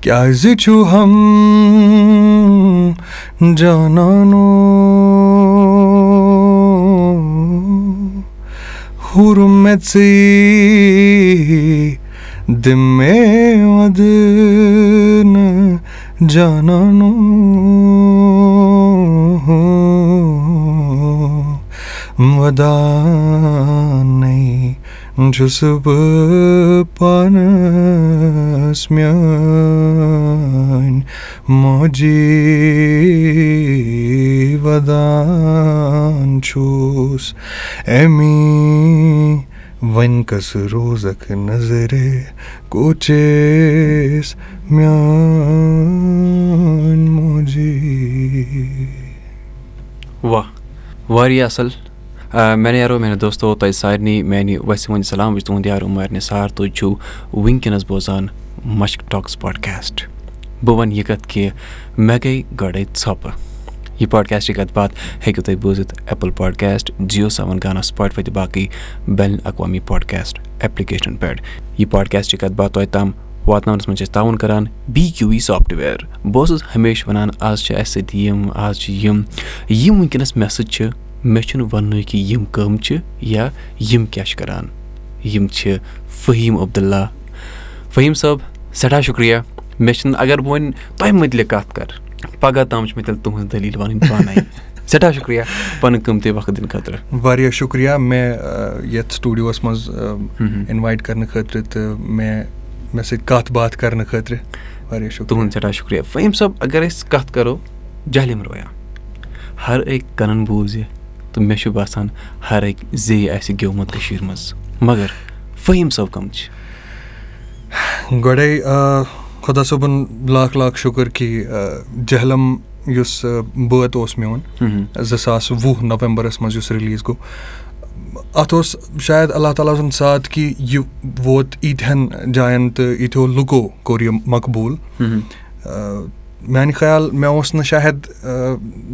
کیازِ چھُ ہم جانانو؟ ہُر مےٚ وَدٕ نہٕ جانانو۔ وَدانَے چھُس بہٕ پانَس میٛانہِ موجی وَدان چھُس اَمی وۄنۍ کَس روزَکھ نظرِ کوچیس میٛانہِ موجی واہ واریاہ اَصٕل مےٚ یارو میانہِ دوستو تۄہہِ سارنٕے میانہِ وَسہِ وۄنۍ سلام وٕچھ تُہُنٛد یارو مارِ نثار تُہۍ چھُو وٕنکیٚنَس بوزان مشک ٹاکٕس پاڈکاسٹ بہٕ وَنہٕ یہِ کَتھ کہِ مےٚ گٔے گۄڈَے ژھۄپہٕ یہِ پاڈکاسٹٕچ کَتھ باتھ ہیٚکِو تُہۍ بوٗزِتھ ایپٕل پاڈکاسٹ جِیو سیوَن گانا سٕپاٹفاے تہٕ باقٕے بین الاقوامی پاڈکاسٹ ایپلِکیشنَن پٮ۪ٹھ یہِ پاڈکاسٹٕچ کَتھ باتھ توتہِ تام واتناونَس منٛز چھِ أسۍ تعاوُن کَران بی کیوٗ وی سافٹوِیَر بہٕ اوسُس ہمیشہِ وَنان آز چھِ اَسہِ سۭتۍ یِم آز چھِ یِم یِم وٕنکیٚنَس مےٚ سۭتۍ چھِ مےٚ چھُنہٕ وَننُے کہِ یِم کٕم چھِ یا یِم کیٛاہ چھِ کَران۔ یِم چھِ فہیٖم عبداللہ۔ فہیٖم صٲب سٮ۪ٹھاہ شُکریہ۔ مےٚ چھِنہٕ اگر بہٕ وۄنۍ تۄہہِ مُتعلِق کَتھ کَرٕ پَگاہ تام چھِ مےٚ تیٚلہِ تُہٕنٛز دٔلیٖل وَنٕنۍ پانَے سٮ۪ٹھاہ شُکریہ پَنٕنۍ قۭمتی وقت دِنہٕ خٲطرٕ۔ واریاہ شُکریہ۔ مےٚ یَتھ سٹوٗڈیوَس منٛز اِنوایِٹ کَرنہٕ خٲطرٕ تہٕ مےٚ مےٚ سۭتۍ کَتھ باتھ کَرنہٕ خٲطرٕ واریاہ شُکریہ۔ تُہُنٛد سٮ۪ٹھاہ شُکریہ۔ فہیٖم صٲب اگر أسۍ کَتھ کَرو جہلِم رویا۔ ہر أکۍ کَنَن بوٗزِ تہٕ مےٚ چھُ باسان ہر أکۍ زے آسہِ گیومُت کٔشیٖرِ منٛز مگر فہیٖم صٲب کَم چھِ؟ گۄڈَے خۄدا صٲبُن لاکھ لاکھ شُکُر کہِ جہلم یُس بٲتھ اوس میون زٕ ساس وُہ نومبرَس منٛز یُس رِلیٖز گوٚو اَتھ اوس شاید اللہ تعالیٰ سُنٛد ساتھ کہِ یہِ ووت ییٖتہَن جایَن تہٕ ییٖتیو لُکو کوٚر یہِ مقبوٗل میٛانہِ خیال مےٚ اوس نہٕ شاید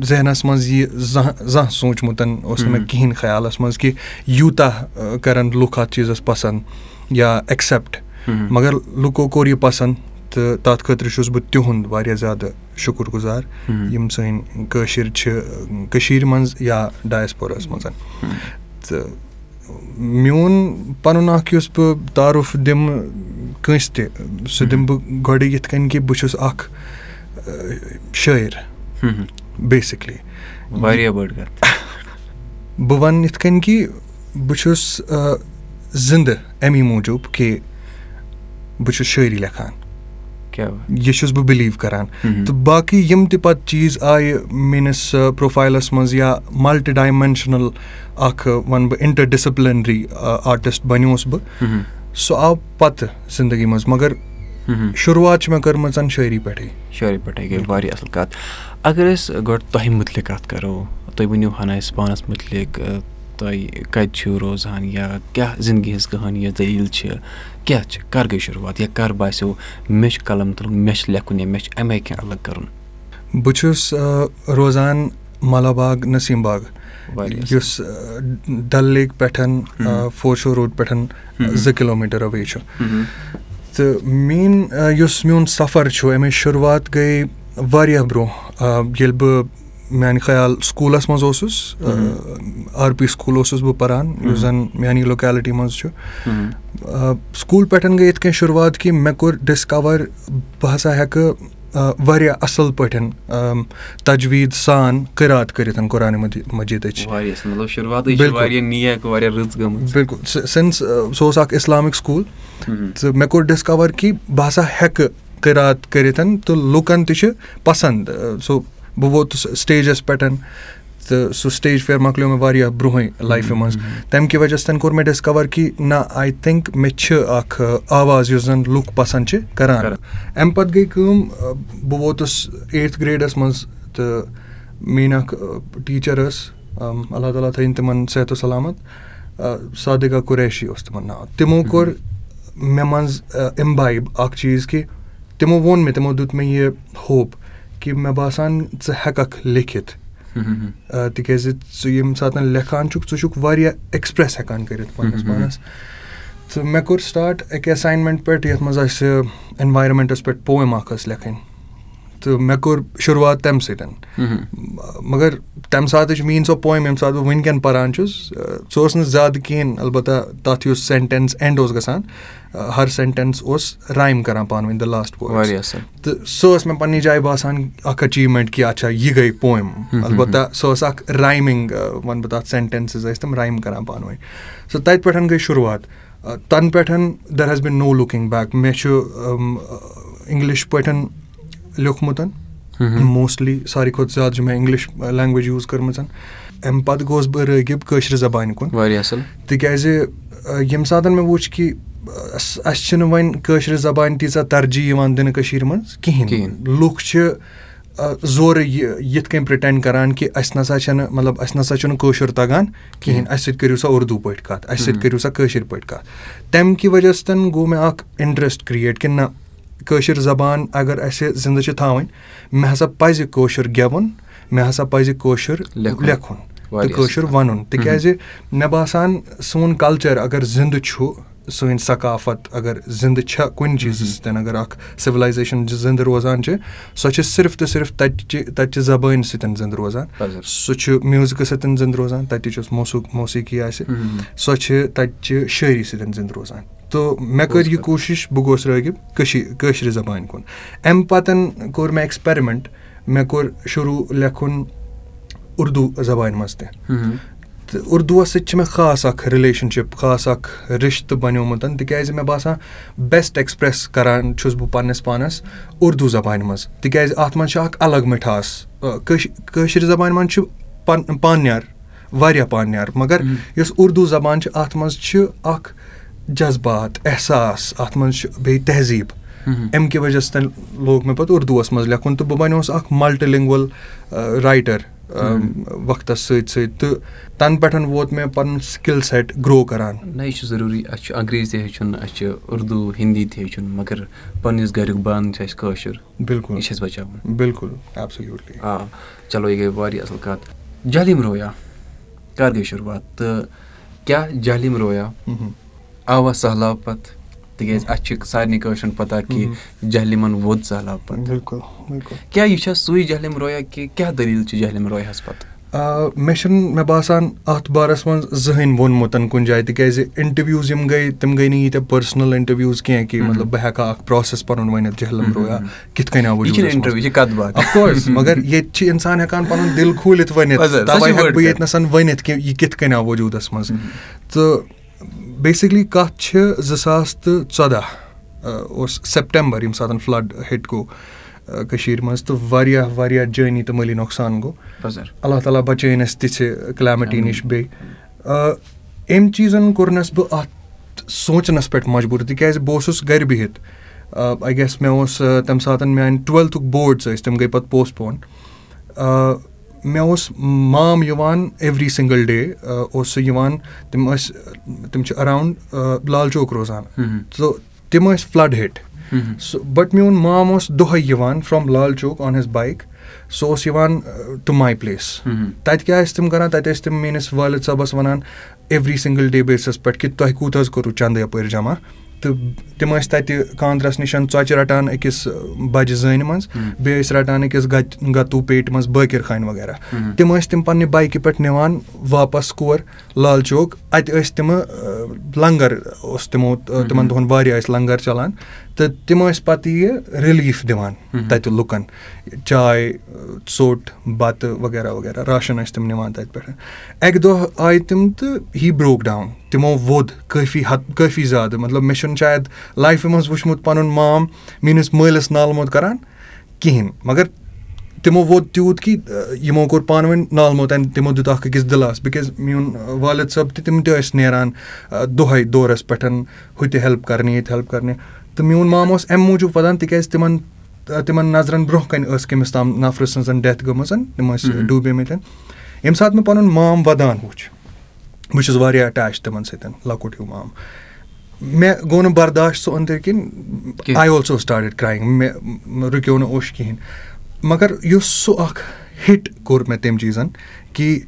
ذہنَس منٛز یہِ زانٛہہ زانٛہہ سوٗنٛچمُت اوس نہٕ مےٚ کِہیٖنۍ خیالَس منٛز کہِ یوٗتاہ کَرَن لُکھ اَتھ چیٖزَس پَسنٛد یا ایٚکسیٚپٹ۔ مگر لُکو کوٚر یہِ پَسنٛد تہٕ تَتھ خٲطرٕ چھُس بہٕ تِہُنٛد واریاہ زیادٕ شُکُر گُزار۔ یِم سٲنۍ کٲشِر چھِ کٔشیٖرِ منٛز یا ڈایَسپوراہَس منٛز۔ تہٕ میون پَنُن اَکھ یُس بہٕ تعارُف دِمہٕ کٲنٛسہِ تہِ سُہ دِمہٕ بہٕ گۄڈٕ یِتھ کٔنۍ کہِ بہٕ چھُس اَکھ شٲعر بیسِکلی واریاہ بٔڑ کَتھ بہٕ وَنہٕ یِتھ کٔنۍ کہِ بہٕ چھُس زِندٕ اَمی موٗجوٗب کہِ بہٕ چھُس شٲعری لیکھان یہِ چھُس بہٕ بِلیٖو کَران۔ تہٕ باقٕے یِم تہِ پَتہٕ چیٖز آیہِ میٲنِس پروفایلَس منٛز یا مَلٹی ڈایمینشنَل اَکھ وَنہٕ بہٕ اِنٹَر ڈِسپلِنری آرٹِسٹ بَنیووُس بہٕ سُہ آو پَتہٕ زِندگی منٛز۔ مگر شُروعات چھِ مےٚ کٔرمٕژ شٲعری پٮ۪ٹھٕے۔ شٲعری پٮ۪ٹھٕے گٔے واریاہ اَصٕل کَتھ۔ اگر أسۍ گۄڈٕ تۄہہِ مُتعلِق کَتھ کَرو تُہۍ ؤنِو ہَنا اَسہِ پانَس مُتعلِق تۄہہِ کَتہِ چھِو روزان یا کیٛاہ زِندگی ہٕنٛز کٕہٲنی یا دٔلیٖل چھِ کیٛاہ چھِ کَر گٔے شُروعات یا کَر باسیٚو مےٚ چھُ قلم تُلُن مےٚ چھُ لیکھُن یا مےٚ چھُ اَمے کینٛہہ الگ کَرُن؟ بہٕ چھُس روزان مالا باغ۔ نسیٖم باغ یُس ڈل لیک پٮ۪ٹھ فور روڈ پٮ۪ٹھ زٕ کِلوٗ میٖٹر اَوے چھُ تہٕ میٲنۍ یُس میون سفر چھُ اَمِچ شُروعات گٔے واریاہ برونٛہہ ییٚلہِ بہٕ میانہِ خیال سکوٗلَس منٛز اوسُس آر پی سکوٗل اوسُس بہٕ پَران یُس زَن میانہِ لوکیلٹی منٛز چھُ سکوٗل پٮ۪ٹھ گٔے یِتھ کٔنۍ شُروعات کہِ مےٚ کوٚر ڈِسکَوَر بہٕ ہَسا ہٮ۪کہٕ واریاہ اَصٕل پٲٹھۍ تَجویٖد سان قرات کٔرِتھ قۄرانہِ مجیٖدٕچ۔ بِلکُل سِنٕس سُہ اوس اَکھ اِسلامِک سکوٗل۔ تہٕ مےٚ کوٚر ڈِسکَوَر کہِ بہٕ ہَسا ہٮ۪کہٕ قرات کٔرِتھ تہٕ لُکَن تہِ چھِ پَسنٛد۔ سُہ بہٕ ووتُس سٹیجَس پٮ۪ٹھ تہٕ سُہ سٹیج فِیر مۄکلیو مےٚ واریاہ برونٛہٕے لایفہِ منٛز تَمہِ کہِ وجہ سۭتۍ کوٚر مےٚ ڈِسکَوَر کہِ نہ آی تھِنک مےٚ چھِ اَکھ آواز یُس زَن لُکھ پَسنٛد چھِ کَران اَمہِ پَتہٕ گٔے کٲم بہٕ ووتُس ایٹتھ گرٛیڈَس منٛز تہٕ میٛٲنۍ اَکھ ٹیٖچَر ٲس اللہ تعالیٰ تھٲیِن تِمَن صحت وسلامت صادقہ قُریشی اوس تِمَن ناو تِمو کوٚر مےٚ منٛز اِمبایب اَکھ چیٖز کہِ تِمو ووٚن مےٚ تِمو دیُت مےٚ یہِ ہوپ کہِ مےٚ باسان ژٕ ہٮ۪کَکھ لیکھِتھ تِکیٛازِ ژٕ ییٚمہِ ساتہٕ لیکھان چھُکھ ژٕ چھُکھ واریاہ ایٚکٕسپرٛیس ہٮ۪کان کٔرِتھ پنٛنِس پانَس تہٕ مےٚ کوٚر سٹاٹ اَکہِ ایساینمٮ۪نٛٹ پٮ۪ٹھ یَتھ منٛز اَسہِ اٮ۪نوارمٮ۪نٛٹَس پٮ۪ٹھ پویم اَکھ ٲس لیکھٕنۍ تہٕ مےٚ کوٚر شُروعات تَمہِ سۭتۍ۔ مگر تَمہِ ساتٕچ میٛٲنۍ سۄ پویم ییٚمہِ ساتہٕ بہٕ وٕنکٮ۪ن پَران چھُس سُہ اوس نہٕ زیادٕ کِہیٖنۍ اَلبتہ تَتھ یُس سٮ۪نٹٮ۪نٕس اٮ۪نٛڈ اوس گژھان ہر سٮ۪نٹٮ۪نٕس اوس رایِم کَران پانہٕ ؤنۍ دَ لاسٹ واریاہ اَصٕل۔ تہٕ سۄ ٲس مےٚ پنٛنہِ جایہِ باسان اَکھ أچیٖومٮ۪نٛٹ کہِ اچھا یہِ گٔے پویم البتہ سۄ ٲس اَکھ رایمِنٛگ وَنہٕ بہٕ تَتھ سٮ۪نٹٮ۪نسٕز ٲسۍ تِم رایِم کَران پانہٕ ؤنۍ۔ سُہ تَتہِ پٮ۪ٹھ گٔے شُروعات۔ تَنہٕ پٮ۪ٹھ دَر has been now looking back مےٚ چھُ اِنٛگلِش پٲٹھۍ لیوٗکھمُت موسٹلی ساروی کھۄتہٕ زیادٕ چھُ مےٚ اِنٛگلِش لینٛگویج یوٗز کٔرمٕژ اَمہِ پَتہٕ گوٚوُس بہٕ رٲغِب کٲشرِ زبانہِ کُن۔ واریاہ اَصٕل۔ تِکیٛازِ ییٚمہِ ساتہٕ مےٚ وٕچھ کہِ اَسہِ چھِنہٕ وۄنۍ کٲشرِ زبانہِ تیٖژاہ ترجیح یِوان دِنہٕ کٔشیٖرِ منٛز کِہیٖنۍ۔ لُکھ چھِ زورٕ یہِ یِتھ کٔنۍ پرٛٹٮ۪نٛڈ کَران کہِ اَسہِ نَسا چھَنہٕ مطلب اَسہِ نَسا چھُنہٕ کٲشُر تَگان کِہیٖنۍ۔ اَسہِ سۭتۍ کٔرِو سا اُردو پٲٹھۍ کَتھ اَسہِ سۭتۍ کٔرِو سا کٲشِر پٲٹھۍ کَتھ۔ تَمہِ کہِ وجہ سۭتۍ گوٚو مےٚ اَکھ اِنٹرٛسٹ کِرٛیٹ کہِ نہ کٲشِر زبان اگر اَسہِ زِندٕ چھِ تھاوٕنۍ مےٚ ہَسا پَزِ کٲشُر گٮ۪وُن مےٚ ہَسا پَزِ کٲشُر لیکھُن۔ تہٕ کٲشُر وَنُن۔ تِکیٛازِ مےٚ باسان سون کَلچَر اگر زِندٕ چھُ سٲنۍ ثقافت اگر زِندٕ چھےٚ کُنہِ چیٖزٕ سۭتۍ اگر اَکھ سِولایزیشَن زِندٕ روزان چھِ سۄ چھِ صرف تہٕ صرف تَتہِ چہِ تَتہِ چہِ زبٲنۍ سۭتۍ زِندٕ روزان۔ سُہ چھُ میوٗزِکَس سۭتۍ زِندٕ روزان تَتِچ یۄس موسوٗ موسیٖقی آسہِ۔ سۄ چھِ تَتہِ چہِ شٲعری سۭتۍ زِندٕ روزان تہٕ مےٚ کٔر یہِ کوٗشِش بہٕ گوس رٲغِب کٔشیٖر کٲشرِ زبانہِ کُن اَمہِ پَتہٕ کوٚر مےٚ ایٚکٕسپیرِمٮ۪نٛٹ مےٚ کوٚر شروٗع لیکھُن اُردو زبانہِ منٛز تہِ تہٕ اُردوَس سۭتۍ چھِ مےٚ خاص اَکھ رِلیشَنشِپ خاص اَکھ رِشتہٕ بَنیومُت تِکیٛازِ مےٚ باسان بیسٹ ایٚکٕسپرٛیس کَران چھُس بہٕ پنٛنِس پانَس اُردو زبانہِ منٛز تِکیٛازِ اَتھ منٛز چھِ اَکھ الگ مِٹھاس کٲشِر زبانہِ منٛز چھُ پَن پانِیار واریاہ پانِیار مگر یۄس اُردو زبان چھِ اَتھ منٛز چھِ اَکھ جذبات احساس اَتھ منٛز چھُ بیٚیہِ تہذیٖب۔ اَمہِ کہِ وجہ سۭتۍ لوگ مےٚ پَتہٕ اُردوَس منٛز لیکھُن تہٕ بہٕ بَنیوس اَکھ مَلٹہِ لِنٛگوَل رایٹَر وقتَس سۭتۍ سۭتۍ تہٕ تَنہٕ پٮ۪ٹھ ووت مےٚ پَنُن سِکِل سٮ۪ٹ گرٛو کَران۔ نہ یہِ چھُ ضروٗری۔ اَسہِ چھُ انٛگریٖزی تہِ ہیٚچھُن اَسہِ چھُ اُردو ہِندی تہِ ہیٚچھُن مگر پَنٕنِس گَریُک بانہٕ چھُ اَسہِ کٲشُر۔ بِلکُل یہِ چھِ اَسہِ بَچاوُن۔ بِلکُل آ چلو یہِ گٔے واریاہ اَصٕل کَتھ۔ جہلِم رویا کَر گٔے شُروعات تہٕ کیٛاہ جہلِم رویا آوا سہلاب پَتہٕ۔ تِکیٛازِ اَسہِ چھِ سارنٕے کٲشرٮ۪ن پَتہ کہِ جہلِمَن ووت سہلاب پَتہٕ۔ کیٛاہ یہِ چھا سُے جہلِم رویا کہِ کیٛاہ دٔلیٖل چھِ جہلِم رویاہَس پَتہٕ؟ مےٚ چھُنہٕ مےٚ باسان اَتھ بارَس منٛز زٕہٕنۍ ووٚنمُت کُنہِ جایہِ تِکیٛازِ اِنٹَروِوٕز یِم گٔے تِم گٔے نہٕ ییٖتیٛاہ پٔرسٕنَل اِنٹَروِوٕز کینٛہہ کہِ مطلب بہٕ ہٮ۪کہٕ ہا اَکھ پرٛوسٮ۪س پَنُن ؤنِتھ جہلم رویا کِتھ کٔنۍ آو مگر ییٚتہِ چھِ اِنسان ہٮ۪کان پَنُن دِل کھوٗلِتھ ؤنِتھ۔ تَوَے ہٮ۪کہٕ بہٕ ییٚتہِ نَس ؤنِتھ کہِ یہِ کِتھ کٔنۍ آو وجوٗدَس منٛز۔ تہٕ بیسِکلی کَتھ چھِ زٕ ساس تہٕ ژۄداہ اوس سٮ۪پٹمبر ییٚمہِ ساتہٕ فٕلَڈ ہِٹ گوٚو کٔشیٖرِ منٛز تہٕ واریاہ واریاہ جٲنی تہٕ مٲلی نۄقصان گوٚو۔ اللہ تعالیٰ بَچٲیِن اَسہِ تِژھِ کٕلیمٹی نِش بیٚیہِ۔ أمۍ چیٖزَن کوٚرنَس بہٕ اَتھ سونٛچنَس پٮ۪ٹھ مجبوٗر تِکیٛازِ بہٕ اوسُس گَرِ بِہِتھ۔ آی گیس مےٚ اوس تَمہِ ساتہٕ میٛانہِ ٹُوٮ۪لتھُک بوڈٕس ٲسۍ تِم گٔے پَتہٕ پوسٹ پون مےٚ اوس مام یِوان ایٚوری سِنٛگٕل ڈے اوس سُہ یِوان تِم ٲسۍ تِم چھِ اَراوُنٛڈ لال چوک روزان. تہٕ تِم ٲسۍ فٕلَڈ ہِٹ سُہ بَٹ میون مام اوس دۄہَے یِوان from Lal Chowk on his bike سُہ اوس یِوان ٹُو ماے پٕلیس تَتہِ کیٛاہ ٲسۍ تِم کَران؟ تَتہِ ٲسۍ تِم میٲنِس والِد صٲبَس وَنان ایٚوری سِنٛگٕل ڈے بیسَس پٮ۪ٹھ کہِ تۄہہِ کوٗتاہ حظ کوٚروٗ چَندٕ یَپٲرۍ جمع تہٕ تِم ٲسۍ تَتہِ خانٛدرَس نِش ژۄچہِ رَٹان أکِس بَجہِ زٲنۍ منٛز بیٚیہِ ٲسۍ رَٹان أکِس گَتہِ گَتوٗ پیٹہِ منٛز بٲکِر خانہِ وغیرہ۔ تِم ٲسۍ تِم پنٛنہِ بایکہِ پٮ۪ٹھ نِوان واپَس کور لال چوک اَتہِ ٲسۍ تِمہٕ لنٛگَر اوس تِمو تِمَن دۄہَن واریاہ ٲسۍ لنٛگَر چَلان تہٕ تِم ٲسۍ پَتہٕ یہِ رِلیٖف دِوان تَتہِ لُکَن چاے ژوٚٹ بَتہٕ وغیرہ وغیرہ راشَن ٲسۍ تِم نِوان تَتہِ پٮ۪ٹھ اَکہِ دۄہ آیہِ تِم تہٕ ہی برٛوک ڈاوُن تِمو ووٚد کٲفی حد کٲفی زیادٕ مطلب مےٚ چھُنہٕ شاید لایفہِ منٛز وٕچھمُت پَنُن مام میٛٲنِس مٲلِس نالمُت کَران کِہیٖنۍ مگر تِمو ووت تیوٗت کہِ یِمو کوٚر پانہٕ ؤنۍ نالمُت تِمو دیُت اَکھ أکِس دِلاس بِکاز میون والِد صٲب تہِ تِم تہِ ٲسۍ نیران دۄہَے دورَس پٮ۪ٹھ ہُہ تہِ ہیٚلٕپ کَرنہِ ییٚتہِ ہیٚلٕپ کَرنہِ تہٕ میون مام اوس اَمہِ موٗجوٗب وَدان تِکیٛازِ تِمَن تِمَن نظرَن برونٛہہ کَنہِ ٲس کٔمِس تام نَفرٕ سٕنٛز ڈیتھ گٔمٕژ تِم ٲسۍ ڈوٗبیمٕتۍ ییٚمہِ ساتہٕ مےٚ پَنُن مام وَدان وُچھ۔ بہٕ چھُس واریاہ اَٹیچ تِمَن سۭتۍ لۄکُٹ ہیوٗ مام۔ مےٚ گوٚو نہٕ برداش سُہ أنٛدٕرۍ کِنۍ۔ آی آلسو سٹاٹِڈ کرٛایِنٛگ مےٚ رُکیو نہٕ اوٚش کِہیٖنۍ۔ مگر یُس سُہ اَکھ ہِٹ کوٚر مےٚ تٔمۍ چیٖزَن کہِ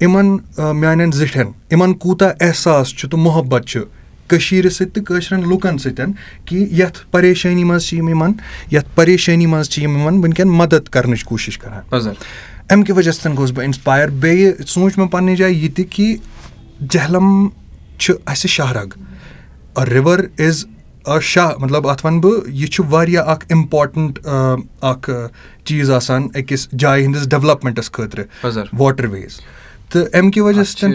یِمَن میٛانٮ۪ن زِٹھٮ۪ن یِمَن کوٗتاہ احساس چھُ تہٕ محبت چھُ کٔشیٖرِ سۭتۍ تہٕ کٲشرٮ۪ن لُکَن سۭتۍ کہِ یَتھ پریشٲنی منٛز چھِ یِم یِمَن یَتھ پریشٲنی منٛز چھِ یِم یِمَن وٕنکٮ۪ن مَدَد کَرنٕچ کوٗشِش کَران۔ اَمہِ کہِ وجہ سۭتۍ گوٚوُس بہٕ اِنسپایر۔ بیٚیہِ سوٗنٛچ مےٚ پنٛنہِ جایہِ یہِ تہِ کہِ جہلم چھُ اَسہِ شاہرگ رِوَر اِز شاہ مطلب اَتھ وَنہٕ بہٕ یہِ چھُ واریاہ اَکھ اِمپاٹَنٛٹ اَکھ چیٖز آسان أکِس جایہِ ہِنٛدِس ڈٮ۪ولَپمٮ۪نٛٹَس خٲطرٕ۔ واٹَر ویز تہٕ اَمہِ کہِ وجہ سۭتۍ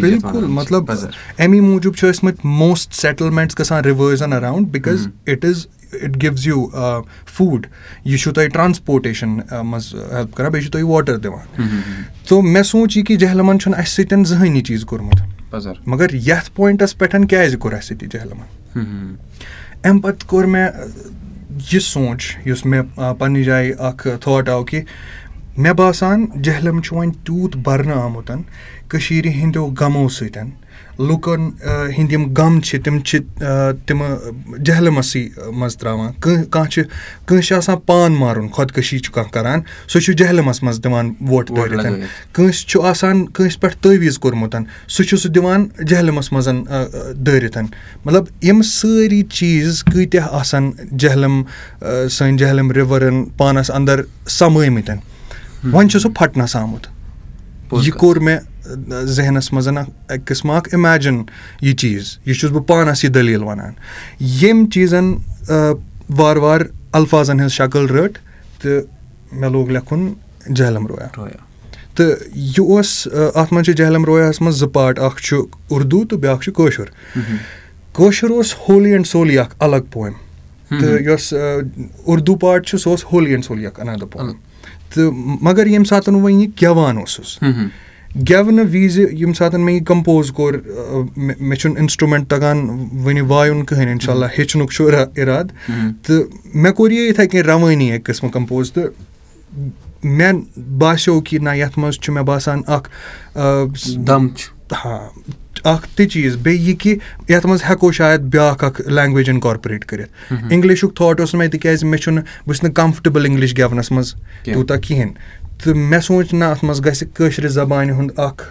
بِلکُل مطلب اَمی موٗجوٗب چھِ ٲسۍمٕتۍ موسٹ سیٹٕلمٮ۪نٛٹٕس گژھان رِوٲرزَن around because it is it gives you food یہِ چھُو تۄہہِ ٹرٛانسپوٹیشَن منٛز ہیٚلٕپ کَران بیٚیہِ چھُو تۄہہِ واٹَر دِوان۔ تو مےٚ سونٛچ یہِ کہِ جہلمَن چھُنہٕ اَسہِ سۭتۍ زٕہٕنۍ یہِ چیٖز کوٚرمُت۔ مگر یَتھ پویِنٛٹَس پٮ۪ٹھ کیٛازِ کوٚر اَسہِ سۭتۍ یہِ جہلمَن؟ اَمہِ پَتہٕ کوٚر مےٚ یہِ سونٛچ یُس مےٚ پنٛنہِ جایہِ اَکھ تھاٹ آو کہِ مےٚ باسان جہلم چھُ وۄنۍ تیوٗت بَرنہٕ آمُت کٔشیٖرِ ہِنٛدیو غمو سۭتۍ لُکَن ہِنٛدۍ یِم غم چھِ تِم چھِ تِمہٕ جہلمَسٕے منٛز ترٛاوان۔ کانٛہہ چھِ کٲنٛسہِ چھِ آسان پان مارُن خۄدکٔشی چھُ کانٛہہ کَران سُہ چھُ جہلمَس منٛز دِوان ووٹ دٲرِتھ۔ کٲنٛسہِ چھُ آسان کٲنٛسہِ پٮ۪ٹھ تٲویٖز کوٚرمُت سُہ چھُ سُہ دِوان جہلمَس منٛز دٲرِتھ۔ مطلب یِم سٲری چیٖز کۭتیاہ آسان جہلم سٲنۍ جہلم رِوَرَن پانَس اَندَر سَمٲمٕتۍ وۄنۍ چھُ سُہ پھَٹنَس آمُت۔ یہِ کوٚر مےٚ ذہنَس منٛز اَکھ اَکہِ قٕسمہٕ اَکھ اِمیجِن یہِ چیٖز یہِ چھُس بہٕ پانَس یہِ دٔلیٖل وَنان۔ ییٚمۍ چیٖزَن وارٕ وارٕ اَلفاظن ہٕنٛز شکٕل رٔٹ تہٕ مےٚ لوگ لیکھُن جہلم رویا۔ تہٕ یہِ اوس اَتھ منٛز چھِ جہلم رویاہَس منٛز زٕ پاٹ اَکھ چھُ اُردوٗ تہٕ بیٛاکھ چھُ کٲشُر۔ کٲشُر اوس ہولی اینٛڈ سولی اَکھ الگ پویم۔ تہٕ یۄس اُردوٗ پاٹ چھُ سُہ اوس ہولی اینٛڈ سولی اَکھ پویم۔ تہٕ مگر ییٚمہِ ساتہٕ وۄنۍ یہِ گٮ۪وان اوسُس گٮ۪ونہٕ وِزِ ییٚمہِ ساتہٕ مےٚ یہِ کَمپوز کوٚر مےٚ چھُنہٕ اِنسٹرٛوٗمٮ۪نٛٹ تَگان وٕنہِ وایُن کٕہٕنۍ اِنشاء اللہ ہیٚچھنُک چھُ اِرادٕ۔ تہٕ مےٚ کوٚر یہِ یِتھَے کٔنۍ رَوٲنی اَکہِ قٕسمہٕ کَمپوز تہٕ مےٚ باسیٚو کہِ نہ یَتھ منٛز چھُ مےٚ باسان اَکھ دَم چھُ۔ ہاں اَکھ تہِ چیٖز۔ بیٚیہِ یہِ کہِ یَتھ منٛز ہٮ۪کو شاید بیٛاکھ اَکھ لینٛگویج اِنکارپوریٹ کٔرِتھ۔ اِنٛگلِشُک تھاٹ اوس نہٕ مےٚ تِکیٛازِ مےٚ چھُنہٕ بہٕ چھُس نہٕ کَمفٲٹیبٕل اِنٛگلِش گٮ۪ونَس منٛز تیوٗتاہ کِہیٖنۍ تہٕ مےٚ سونٛچ نہ اَتھ منٛز گژھِ کٲشرِ زبانہِ ہُنٛد اَکھ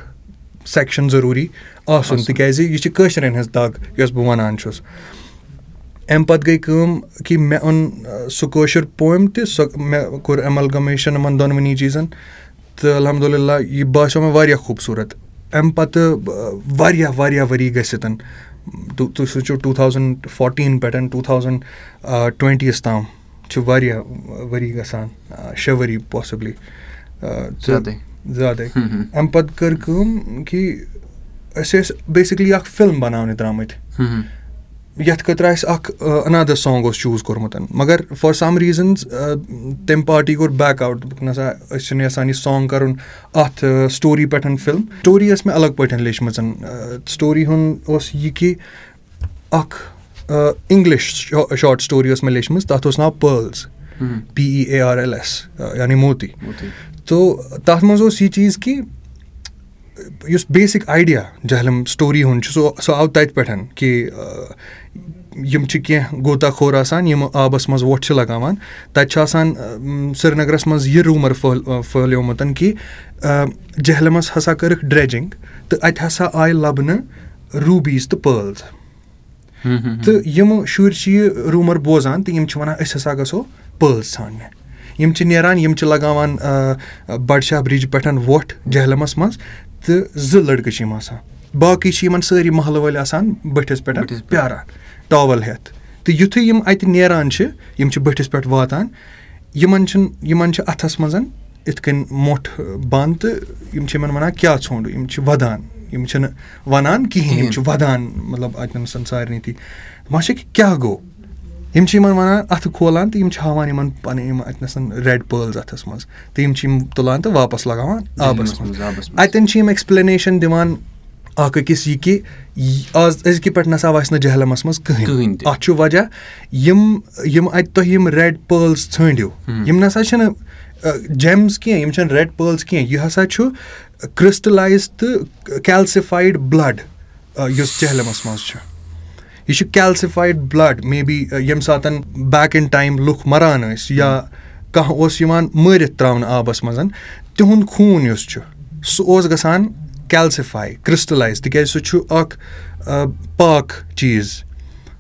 سٮ۪کشَن ضروٗری آسُن تِکیٛازِ یہِ چھِ کٲشرٮ۪ن ہٕنٛز دَگ یۄس بہٕ وَنان چھُس۔ اَمہِ پَتہٕ گٔے کٲم کہِ مےٚ اوٚن سُہ کٲشُر پویم تہِ سۄ مےٚ کوٚر ایمَلگَمیشَن یِمَن دۄنوٕنی چیٖزَن تہٕ الحمدُاللہ یہِ باسیٚو مےٚ واریاہ خوٗبصوٗرت۔ اَمہِ پَتہٕ واریاہ واریاہ ؤری گٔژھِتھ تُہۍ سوٗنٛچِو ٹوٗ تھاوزَنٛڈ فوٹیٖن پٮ۪ٹھ ٹوٗ تھاوزَنٛڈ ٹُوَنٹیٖیَس تام چھِ واریاہ ؤری گژھان شےٚ ؤری پاسِبلی زیادَے زیادَے اَمہِ پَتہٕ کٔر کٲم کہِ أسۍ ٲسۍ بیسِکلی اَکھ فِلم بَناونہِ درٛامٕتۍ یَتھ خٲطرٕ اَسہِ اَکھ اَنادَر سانٛگ اوس چوٗز کوٚرمُت مگر فار سَم ریٖزَنٕز تَمہِ پاٹی کوٚر بیک آوُٹ دوٚپُکھ نسا أسۍ چھِنہٕ یَژھان یہِ سانٛگ کَرُن اَتھ سٹوری پٮ۪ٹھ فِلم سٹوری ٲس مےٚ الگ پٲٹھۍ لیٚچھمٕژ سٹوری ہُنٛد اوس یہِ کہِ اَکھ اِنٛگلِش شاٹ سٹوری ٲس مےٚ لیٚچھمٕژ تَتھ اوس ناو pearls P E A R L S یعنی موتی تو تَتھ منٛز اوس یہِ چیٖز کہِ یُس بیسِک آیڈیا جہلم سٹوری ہُنٛد چھُ سُہ سُہ آو تَتہِ پٮ۪ٹھ کہِ یِم چھِ کینٛہہ گوتا خور آسان یِم آبَس منٛز وۄٹھ چھِ لگاوان تَتہِ چھُ آسان سرینَگرَس منٛز یہِ روٗمَر پھٔہل پھٔہلیومُت کہِ جہلمَس ہسا کٔرٕکھ ڈرٛیجِنٛگ تہٕ اَتہِ ہسا آیہِ لَبنہٕ روٗبیٖز تہٕ پٲلٕز۔ تہٕ یِم شُرۍ چھِ یہِ روٗمَر بوزان تہٕ یِم چھِ وَنان أسۍ ہسا گژھو پٲلٕز ژھانٛڈنہِ یِم چھِ نیران یِم چھِ لگاوان بَڈشاہ بِرٛج پٮ۪ٹھ وۄٹھ جہلمَس منٛز تہٕ زٕ لٔڑکہٕ چھِ یِم آسان۔ باقٕے چھِ یِمَن سٲری محلہٕ وٲلۍ آسان بٔٹھِس پٮ۪ٹھ پیاران ٹاوَل ہٮ۪تھ تہٕ یُتھُے یِم اَتہِ نیران چھِ یِم چھِ بٔٹھِس پٮ۪ٹھ واتان یِمَن چھِنہٕ یِمَن چھِ اَتھَس منٛز یِتھ کٔنۍ مۄٹھ بنٛد تہٕ یِم چھِ یِمَن وَنان کیٛاہ ژھونٛڈ یِم چھِ وَدان یِم چھِنہٕ وَنان کِہیٖنۍ یِم چھِ وَدان مطلب اَتٮ۪ن سارنٕے تہِ دَپان چھِکھ کیٛاہ گوٚو یِم چھِ یِمَن وَنان اَتھٕ کھولان تہٕ یِم چھِ ہاوان یِمَن پَنٕنۍ یِم اَتنَس رٮ۪ڈ پٲلٕز اَتھَس منٛز تہٕ یِم چھِ یِم تُلان تہٕ واپَس لگاوان آبَس منٛز. اَتٮ۪ن چھِ یِم ایٚکٕسپلینیشَن دِوان اَکھ أکِس یہِ کہِ آز أزکہِ پٮ۪ٹھ نَسا وَسہِ نہٕ جہلمَس منٛز کٕہٕنۍ. اَتھ چھُ وجہ یِم یِم اَتہِ تۄہہِ یِم رٮ۪ڈ پٲلٕز ژھٲنٛڈِو یِم نَسا چھِنہٕ جیمٕز کینٛہہ یِم چھِنہٕ رٮ۪ڈ پٲلٕز کینٛہہ یہِ ہسا چھُ کِرٛسٹلایز تہٕ کیلسِفایڈ بٕلڈ یُس جہلمَس منٛز چھُ یہِ چھُ کیلسِفایڈ بٕلڈ مے بی ییٚمہِ ساتہٕ بیک اِن ٹایم لُکھ مَران ٲسۍ یا کانٛہہ اوس یِوان مٲرِتھ ترٛاونہٕ آبَس منٛز تِہُنٛد خوٗن یُس چھُ سُہ اوس گژھان کیلسِفاے کِرٛسٹلایز تِکیازِ سُہ چھُ اکھ پاک چیٖز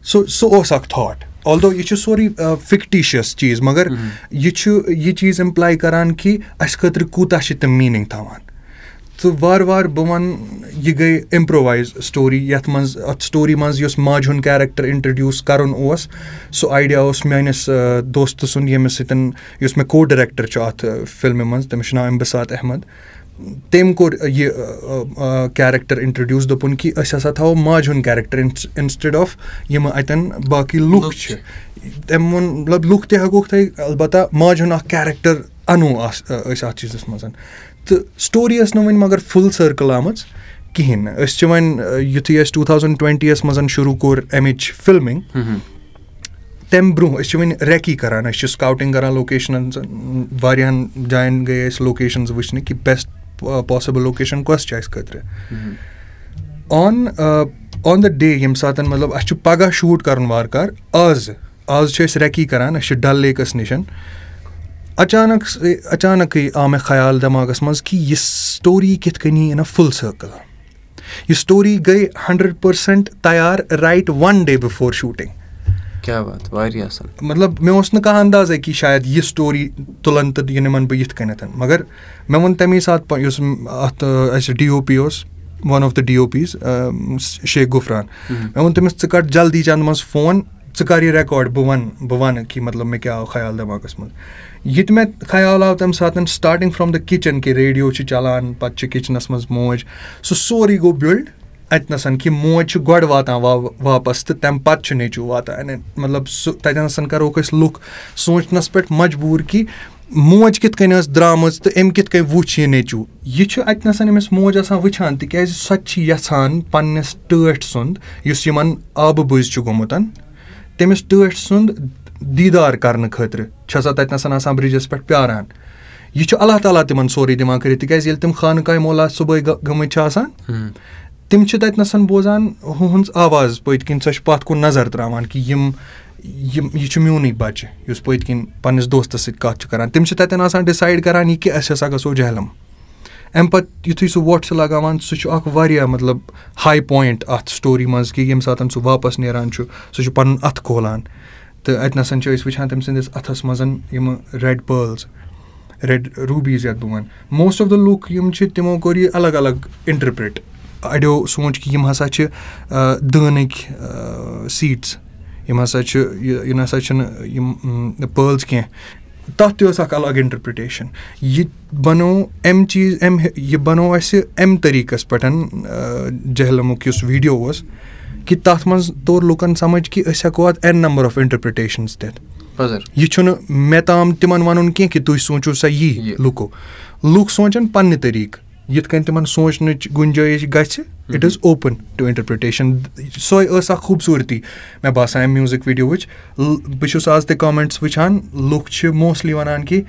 سُہ سُہ اوس اکھ تھاٹ آلدو یہِ چھُ سورُے فِکٹِشَس چیٖز مگر یہِ چھُ یہِ چیٖز اِمپلاے کران کہِ اَسہِ خٲطرٕ کوٗتاہ چھِ تِم میٖنِنٛگ تھاوان تہٕ وارٕ وارٕ بہٕ وَنہٕ یہِ گٔے اِمپرووایز سٹوری یَتھ منٛز اَتھ سٹوری منٛز یُس ماجہِ ہُنٛد کیریکٹر اِنٹرڈیوٗس کَرُن اوس سُہ آیڈیا اوس میٲنِس دوستہٕ سُنٛد ییٚمِس سۭتۍ یُس مےٚ کو ڈریکٹر چھُ اَتھ فِلمہِ منٛز تٔمِس چھُ ناو اِمبِسات احمد۔ تٔمۍ کوٚر یہِ کیریکٹر اِنٹرڈیوٗس دوٚپُن کہِ أسۍ ہسا تھاوو ماجہِ ہُنٛد کیریکٹر اِنسٹِڈ آف یِم اَتؠن باقٕے لُکھ چھِ۔ تٔمۍ ووٚن مطلب لُکھ تہِ ہٮ۪کوکھ تۄہہِ اَلبتہ ماجہِ ہُنٛد اکھ کیریکٹر اَنو أسۍ اَتھ چیٖزَس منٛز تہٕ سٹوری ٲس نہٕ وۄنۍ مگر فُل سٔرکٕل آمٕژ کِہیٖنۍ نہٕ أسۍ چھِ وۄنۍ یُتھُے اَسہِ ٹوٗ تھاوزَنٛڈ ٹُوَنٹی یَس منٛز شروٗع کوٚر اَمِچ فِلمِنٛگ تَمہِ برونٛہہ أسۍ چھِ وۄنۍ ریکی کَران أسۍ چھِ سکاوٹِنٛگ کَران لوکیشنَن واریاہَن جایَن گٔے أسۍ لوکیشَنٕز وٕچھنہِ کہِ بیسٹ پاسِبٕل لوکیشَن کۄس چھِ اَسہِ خٲطرٕ آن آن دَ ڈے ییٚمہِ ساتہٕ مطلب اَسہِ چھُ پَگاہ شوٗٹ کَرُن وارٕ کارٕ آزٕ آز چھِ أسۍ ریکی کَران أسۍ چھِ ڈَل لیکَس نِش اچانک اچانکٕے آو مےٚ خیال دٮ۪ماغَس منٛز کہِ یہِ سٹوری کِتھ کٔنی یی نہٕ فُل سٔرکٕل یہِ سٹوری گٔے ہنٛڈرنٛڈ پٔرسَنٛٹ تیار right one day before shooting مطلب مےٚ اوس نہٕ کانٛہہ اَندازَے کہِ شاید یہِ سٹوری تُلَن تہٕ یہِ نِمَن بہٕ یِتھ کٔنٮ۪تھ مگر مےٚ ووٚن تَمے ساتہٕ یُس اَتھ اَسہِ ڈی او پی اوس one of the D O Ps Sheikh Ghufran. مےٚ ووٚن تٔمِس ژٕ کَڑ جلدی چَندٕ منٛز فون ژٕ کَر یہِ رٮ۪کاڈ بہٕ وَنہٕ بہٕ وَنہٕ کہِ مطلب مےٚ کیٛاہ آو خیال دٮ۪ماغَس منٛز یہِ تہِ مےٚ خیال آو تَمہِ ساتہٕ سٹاٹِنٛگ فرٛام دَ کِچَن کہِ ریڈیو چھِ چَلان پَتہٕ چھِ کِچنَس منٛز موج سُہ سورُے گوٚو بِلڈ اَتہِ نَس کہِ موج چھِ گۄڈٕ واتان واپَس تہٕ تَمہِ پَتہٕ چھُ نیٚچوٗ واتان مطلب سُہ تَتٮ۪ن کَروکھ أسۍ لُکھ سونٛچنَس پٮ۪ٹھ مجبوٗر کہِ موج کِتھ کٔنۍ ٲس درٛامٕژ تہٕ أمۍ کِتھ کٔنۍ وٕچھ یہِ نیٚچوٗ۔ یہِ چھُ اَتہِ نَس أمِس موج آسان وٕچھان تِکیازِ سۄ تہِ چھِ یَژھان پنٛنِس ٹٲٹھۍ سُنٛد یُس یِمَن آبہٕ بٔزۍ چھُ گوٚمُت تٔمِس ٹٲٹھۍ سُنٛد دیٖدار کَرنہٕ خٲطرٕ چھےٚ سۄ تَتہِ آسان بِرٛجَس پٮ۪ٹھ پیاران؟ یہِ چھُ اللہ تعالیٰ تِمَن سورُے دِوان کٔرِتھ تِکیازِ ییٚلہِ تِم خانہٕ کاہِ مولا صُبحٲے گٔمٕتۍ چھِ آسان تِم چھِ تَتہِ بوزان ہُہٕنٛز آواز پٔتۍ کِنۍ سۄ چھِ پَتھ کُن نظر ترٛاوان کہِ یِم یِم یہِ چھُ میونُے بَچہِ یُس پٔتۍ کِنۍ پنٛنِس دوستَس سۭتۍ کَتھ چھِ کَران۔ تِم چھِ تَتٮ۪ن آسان ڈِسایڈ کَران یہِ کہِ أسۍ ہَسا گژھو جہلم۔ اَمہِ پَتہٕ یُتھُے سُہ وۄٹھ چھُ لگاوان سُہ چھُ اَکھ واریاہ مطلب ہاے پویِنٛٹ اَتھ سٹوری منٛز کہِ ییٚمہِ ساتہٕ سُہ واپَس نیران چھُ سُہ چھُ پَنُن اَتھٕ کھولان تہٕ اَتہِ نَس چھِ أسۍ وٕچھان تٔمۍ سٕنٛدِس اَتھَس منٛز یِمہٕ رٮ۪ڈ پٲلٕز رٮ۪ڈ روٗبیٖز یَتھ بہٕ وَنہٕ موسٹ آف دَ لُکھ یِم چھِ تِمو کوٚر یہِ الگ الگ اِنٹَرپرٛٹ اَڑیو سونٛچ کہِ یِم ہَسا چھِ دٲنٕکۍ سیٖٹٕس یِم ہَسا چھِ یہِ نہ سا چھِنہٕ یِم پٲلٕز کینٛہہ. تَتھ تہِ ٲس اَکھ الگ اِنٹَرپِرٛٹیشَن یہِ بَنوو اَمہِ چیٖز اَمہِ یہِ بَنوو اَسہِ اَمہِ طٔریٖقَس پٮ۪ٹھ جہلمُک یُس ویٖڈیو اوس کہِ تَتھ منٛز توٚر لُکَن سَمٕجھ کہِ أسۍ ہٮ۪کو اَتھ اٮ۪ن نمبر آف اِنٹَرپِرٛٹیشَنٕز دِتھ۔ یہِ چھُنہٕ مےٚ تام تِمَن وَنُن کینٛہہ کہِ تُہۍ سوٗنٛچِو سا یی لُکو۔ لُکھ سونٛچَن پنٛنہِ طٔریٖقہٕ۔ یِتھ کٔنۍ تِمَن سونٛچنٕچ گُنجٲیِش گژھِ it is open to interpretation سۄے ٲس اَکھ خوٗبصوٗرتی۔ مےٚ باسان اَمہِ میوٗزِک ویٖڈیووٕچ بہٕ چھُس آز تہِ کامٮ۪نٛٹٕس وٕچھان۔ لُکھ چھِ موسٹلی وَنان کہِ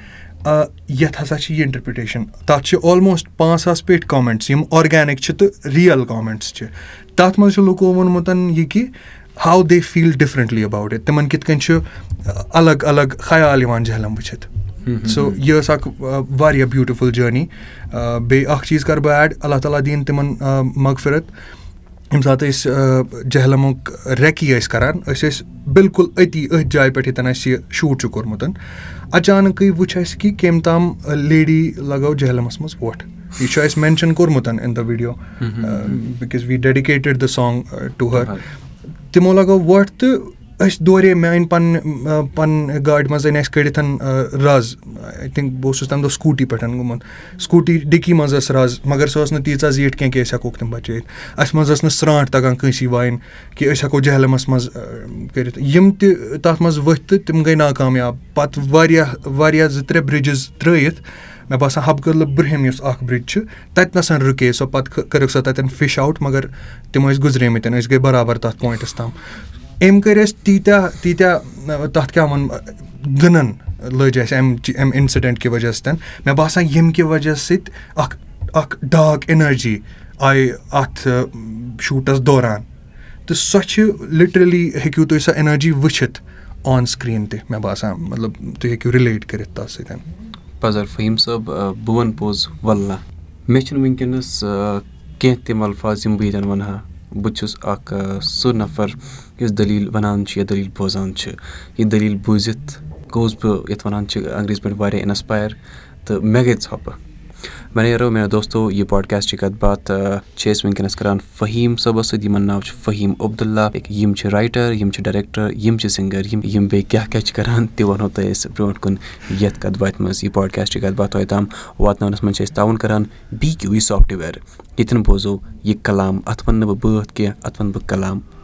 یَتھ ہَسا چھِ یہِ اِنٹَرپِرٛٹیشَن تَتھ چھِ آلموسٹ پانٛژھ ساس پیٚٹھۍ کامٮ۪نٛٹٕس یِم آرگینِک چھِ تہٕ رِیَل کامٮ۪نٛٹٕس چھِ تَتھ منٛز چھُ لُکو ووٚنمُت یہِ کہِ how they feel differently about it تِمَن کِتھ کٔنۍ چھُ الگ الگ خیال یِوان جہلم وٕچھِتھ. سو یہِ ٲس اَکھ واریاہ بیوٗٹِفُل جٔرنی بیٚیہِ اَکھ چیٖز کَرٕ بہٕ ایڈ اللہ تعالیٰ دِیِن تِمَن مغفرت. ییٚمہِ ساتہٕ أسۍ جہلمُک ریکی ٲسۍ کَران أسۍ ٲسۍ بِلکُل أتی أتھۍ جایہِ پٮ۪ٹھ ییٚتٮ۪ن اَسہِ یہِ شوٗٹ چھُ کوٚرمُت. اچانکٕے وٕچھ اَسہِ کہِ کٔمۍ تام لیڈی لگٲو جہلمَس منٛز وۄٹھ یہِ چھُ اَسہِ مٮ۪نشَن کوٚرمُت in the video because we dedicated the song to her تِمو لگٲو وۄٹھ تہٕ أسۍ دورے مےٚ أنۍ پَننہِ پَننہِ گاڑِ منٛز أنۍ اَسہِ کٔڑِتھ رَز آی تھِنک بہٕ اوسُس تَمہِ دۄہ سکوٗٹی پٮ۪ٹھ گوٚمُت۔ سکوٗٹی ڈِکی منٛز ٲس رَز مگر سۄ ٲس نہٕ تیٖژاہ زیٖٹھ کینٛہہ کہِ أسۍ ہٮ۪کوکھ تِم بَچٲیِتھ۔ اَسہِ منٛز ٲس نہٕ سرٛانٛٹھ تَگان کٲنٛسی وایِنۍ کہِ أسۍ ہٮ۪کو جہلمَس منٛز کٔرِتھ۔ یِم تہِ تَتھ منٛز ؤتھۍ تہٕ تِم گٔے ناکامیاب۔ پَتہٕ واریاہ واریاہ زٕ ترٛےٚ بِرٛجِز ترٛٲیِتھ مےٚ باسان حبہٕ کٔدلہٕ برٛونٛہِم یُس اَکھ بِرٛج چھُ تَتہِ نَس رُکے سۄ پَتہٕ کٔرٕکھ سۄ تَتٮ۪ن فِش آوُٹ مگر تِم ٲسۍ گُزریمٕتۍ أسۍ گٔے بَرابَر تَتھ پویِنٛٹَس تام أمۍ کٔرۍ اَسہِ تیٖتیٛاہ تیٖتیٛاہ تَتھ کیٛاہ وَنہٕ گٕنَن لٔج اَسہِ اَمہِ اَمہِ اِنسِڈٮ۪نٛٹ کہِ وجہ سۭتۍ مےٚ باسان ییٚمہِ کہِ وجہ سۭتۍ اَکھ اَکھ ڈارٕک اٮ۪نَرجی آیہِ اَتھ شوٗٹَس دوران تہٕ سۄ چھِ لِٹرٔلی ہیٚکِو تُہۍ سۄ اٮ۪نَرجی وٕچھِتھ آن سِکریٖن تہِ مےٚ باسان مطلب تُہۍ ہیٚکِو رِلیٹ کٔرِتھ تَتھ سۭتۍ پَزر فہیٖم صٲب بہٕ وَنہٕ پوٚز وَلہ مےٚ چھُنہٕ وٕنکیٚنَس کینٛہہ تِم الفاظ یِم بہٕ ییٚتٮ۪ن وَنہٕ ہا بہٕ چھُس اَکھ سُہ نفر یُس دٔلیٖل وَنان چھُ یا دٔلیٖل بوزان چھُ یہِ دٔلیٖل بوٗزِتھ گوٚوُس بہٕ یَتھ وَنان چھِ انٛگریٖزِ پٲٹھۍ واریاہ اِنَسپایر تہٕ مےٚ گٔے ژھۄپہٕ۔ وَنے یارو میانیو دوستو یہِ پاڈکاسٹٕچ کَتھ باتھ چھِ أسۍ وٕنکیٚنَس کَران فہیٖم صٲبَس سۭتۍ یِمَن ناو چھُ فہیٖم عبداللہ۔ یِم چھِ رایٹَر یِم چھِ ڈایریٚکٹَر یِم چھِ سِنٛگَر یِم یِم بیٚیہِ کیٛاہ کیٛاہ چھِ کَران تہِ وَنو تۄہہِ أسۍ برونٛٹھ کُن یَتھ کَتھ باتھِ منٛز یہِ پاڈکاسٹٕچ کَتھ باتھ تۄہہِ تام۔ واتناونَس منٛز چھِ أسۍ تاوُن کَران بی کیوٗ یہِ سافٹوِیَر۔ ییٚتٮ۪ن بوزو یہِ کلام اَتھ وَنہٕ نہٕ بہٕ بٲتھ کینٛہہ اَتھ وَنہٕ بہٕ کلام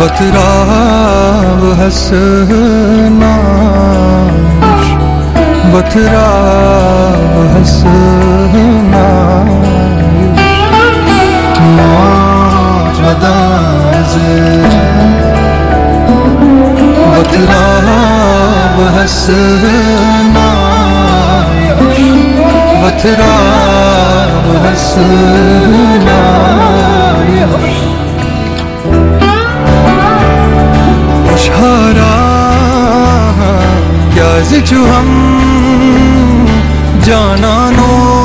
بتراو حسناش بتراو حسناش موج بداز بتراو حسناش بتراو حسناش ہم جانانو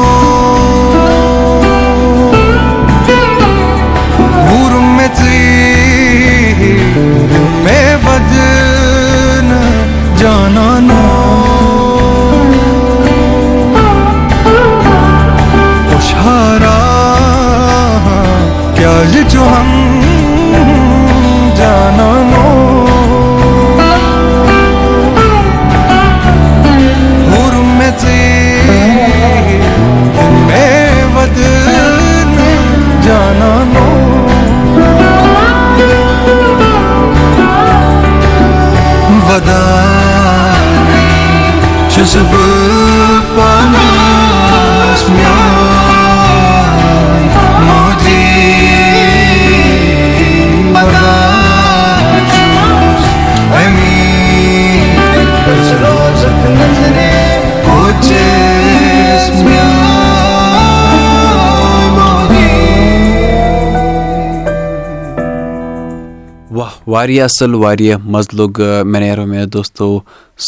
واریاہ اَصٕل واریاہ مَزٕ لوٚگ مےٚ نیرو مےٚ دوستو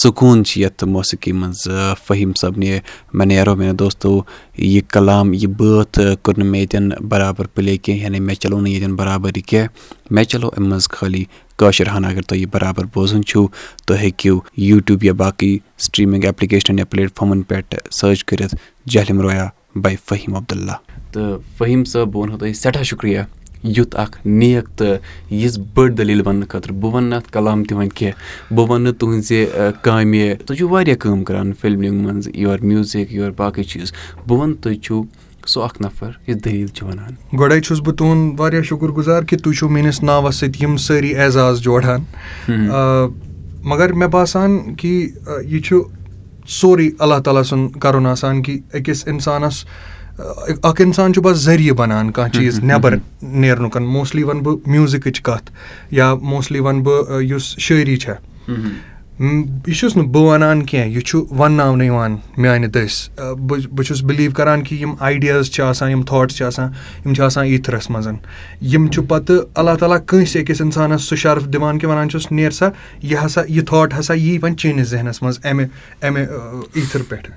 سکوٗن چھِ یَتھ موسیٖقی منٛز فہیٖم صٲبنہِ مےٚ نیرو مےٚ دوستو یہِ کلام یہِ بٲتھ کوٚر نہٕ مےٚ ییٚتٮ۪ن برابر پٕلے کینٛہہ یعنی مےٚ چلو نہٕ ییٚتٮ۪ن برابر یہِ کینٛہہ مےٚ چلو اَمہِ منٛز خٲلی کٲشِر ہن اگر تۄہہِ یہِ برابر بوزُن چھُو تُہۍ ہیٚکِو یوٗٹیوٗب یا باقٕے سٹریٖمِنٛگ ایپلِکیشن یا پلیٹ فارمَن پٮ۪ٹھ سٔرٕچ کٔرِتھ جہلِم رویا باے فہیٖم عبداللہ۔ تہٕ فہیٖم صٲب بہٕ وَنہو تۄہہِ سٮ۪ٹھاہ شُکریہ یُتھ اکھ نیک تہٕ یِژھ بٔڑ دٔلیٖل وَننہٕ خٲطرٕ بہٕ وَنہٕ نہٕ اَتھ کلام تہِ وۄنۍ کینٛہہ بہٕ وَنہٕ تُہٕنٛزِ کامہِ تُہۍ چھِو واریاہ کٲم کَران فِلمِنٛگ منٛز یورٕ میوٗزِک یورٕ باقٕے چیٖز بہٕ وَنہٕ تُہۍ چھُو سُہ اکھ نفر یُس دٔلیٖل چھُ وَنان۔ گۄڈَے چھُس بہٕ تُہُنٛد واریاہ شُکُر گُزار کہِ تُہۍ چھُو میٲنِس ناوَس سۭتۍ یِم سٲری اعزاز جوڑان۔ مگر مےٚ باسان کہِ یہِ چھُ سورُے اللہ تعالیٰ سُنٛد کَرُن آسان کہِ أکِس اِنسانَس اَکھ اِنسان چھُ پَتہٕ ذٔریعہٕ بَنان کانٛہہ چیٖز نٮ۪بَر نیرنُک موسٹلی وَنہٕ بہٕ میوٗزِکٕچ کَتھ یا موسٹلی وَنہٕ بہٕ یُس شٲعری چھےٚ یہِ چھُس نہٕ بہٕ وَنان کینٛہہ یہِ چھُ وَنناونہٕ یِوان میٛانہِ دٔسۍ. بہٕ بہٕ چھُس بِلیٖو کَران کہِ یِم آیڈیاز چھِ آسان یِم تھاٹٕس چھِ آسان یِم چھِ آسان ایٖتھرَس منٛز یِم چھُ پَتہٕ اللہ تعالیٰ کٲنٛسہِ أکِس اِنسانَس سُہ شرف دِوان کہِ وَنان چھُس نیر سا یہِ ہسا یہِ تھاٹ ہسا یی وۄنۍ چٲنِس ذہنَس منٛز اَمہِ اَمہِ ایٖتھر پٮ۪ٹھ.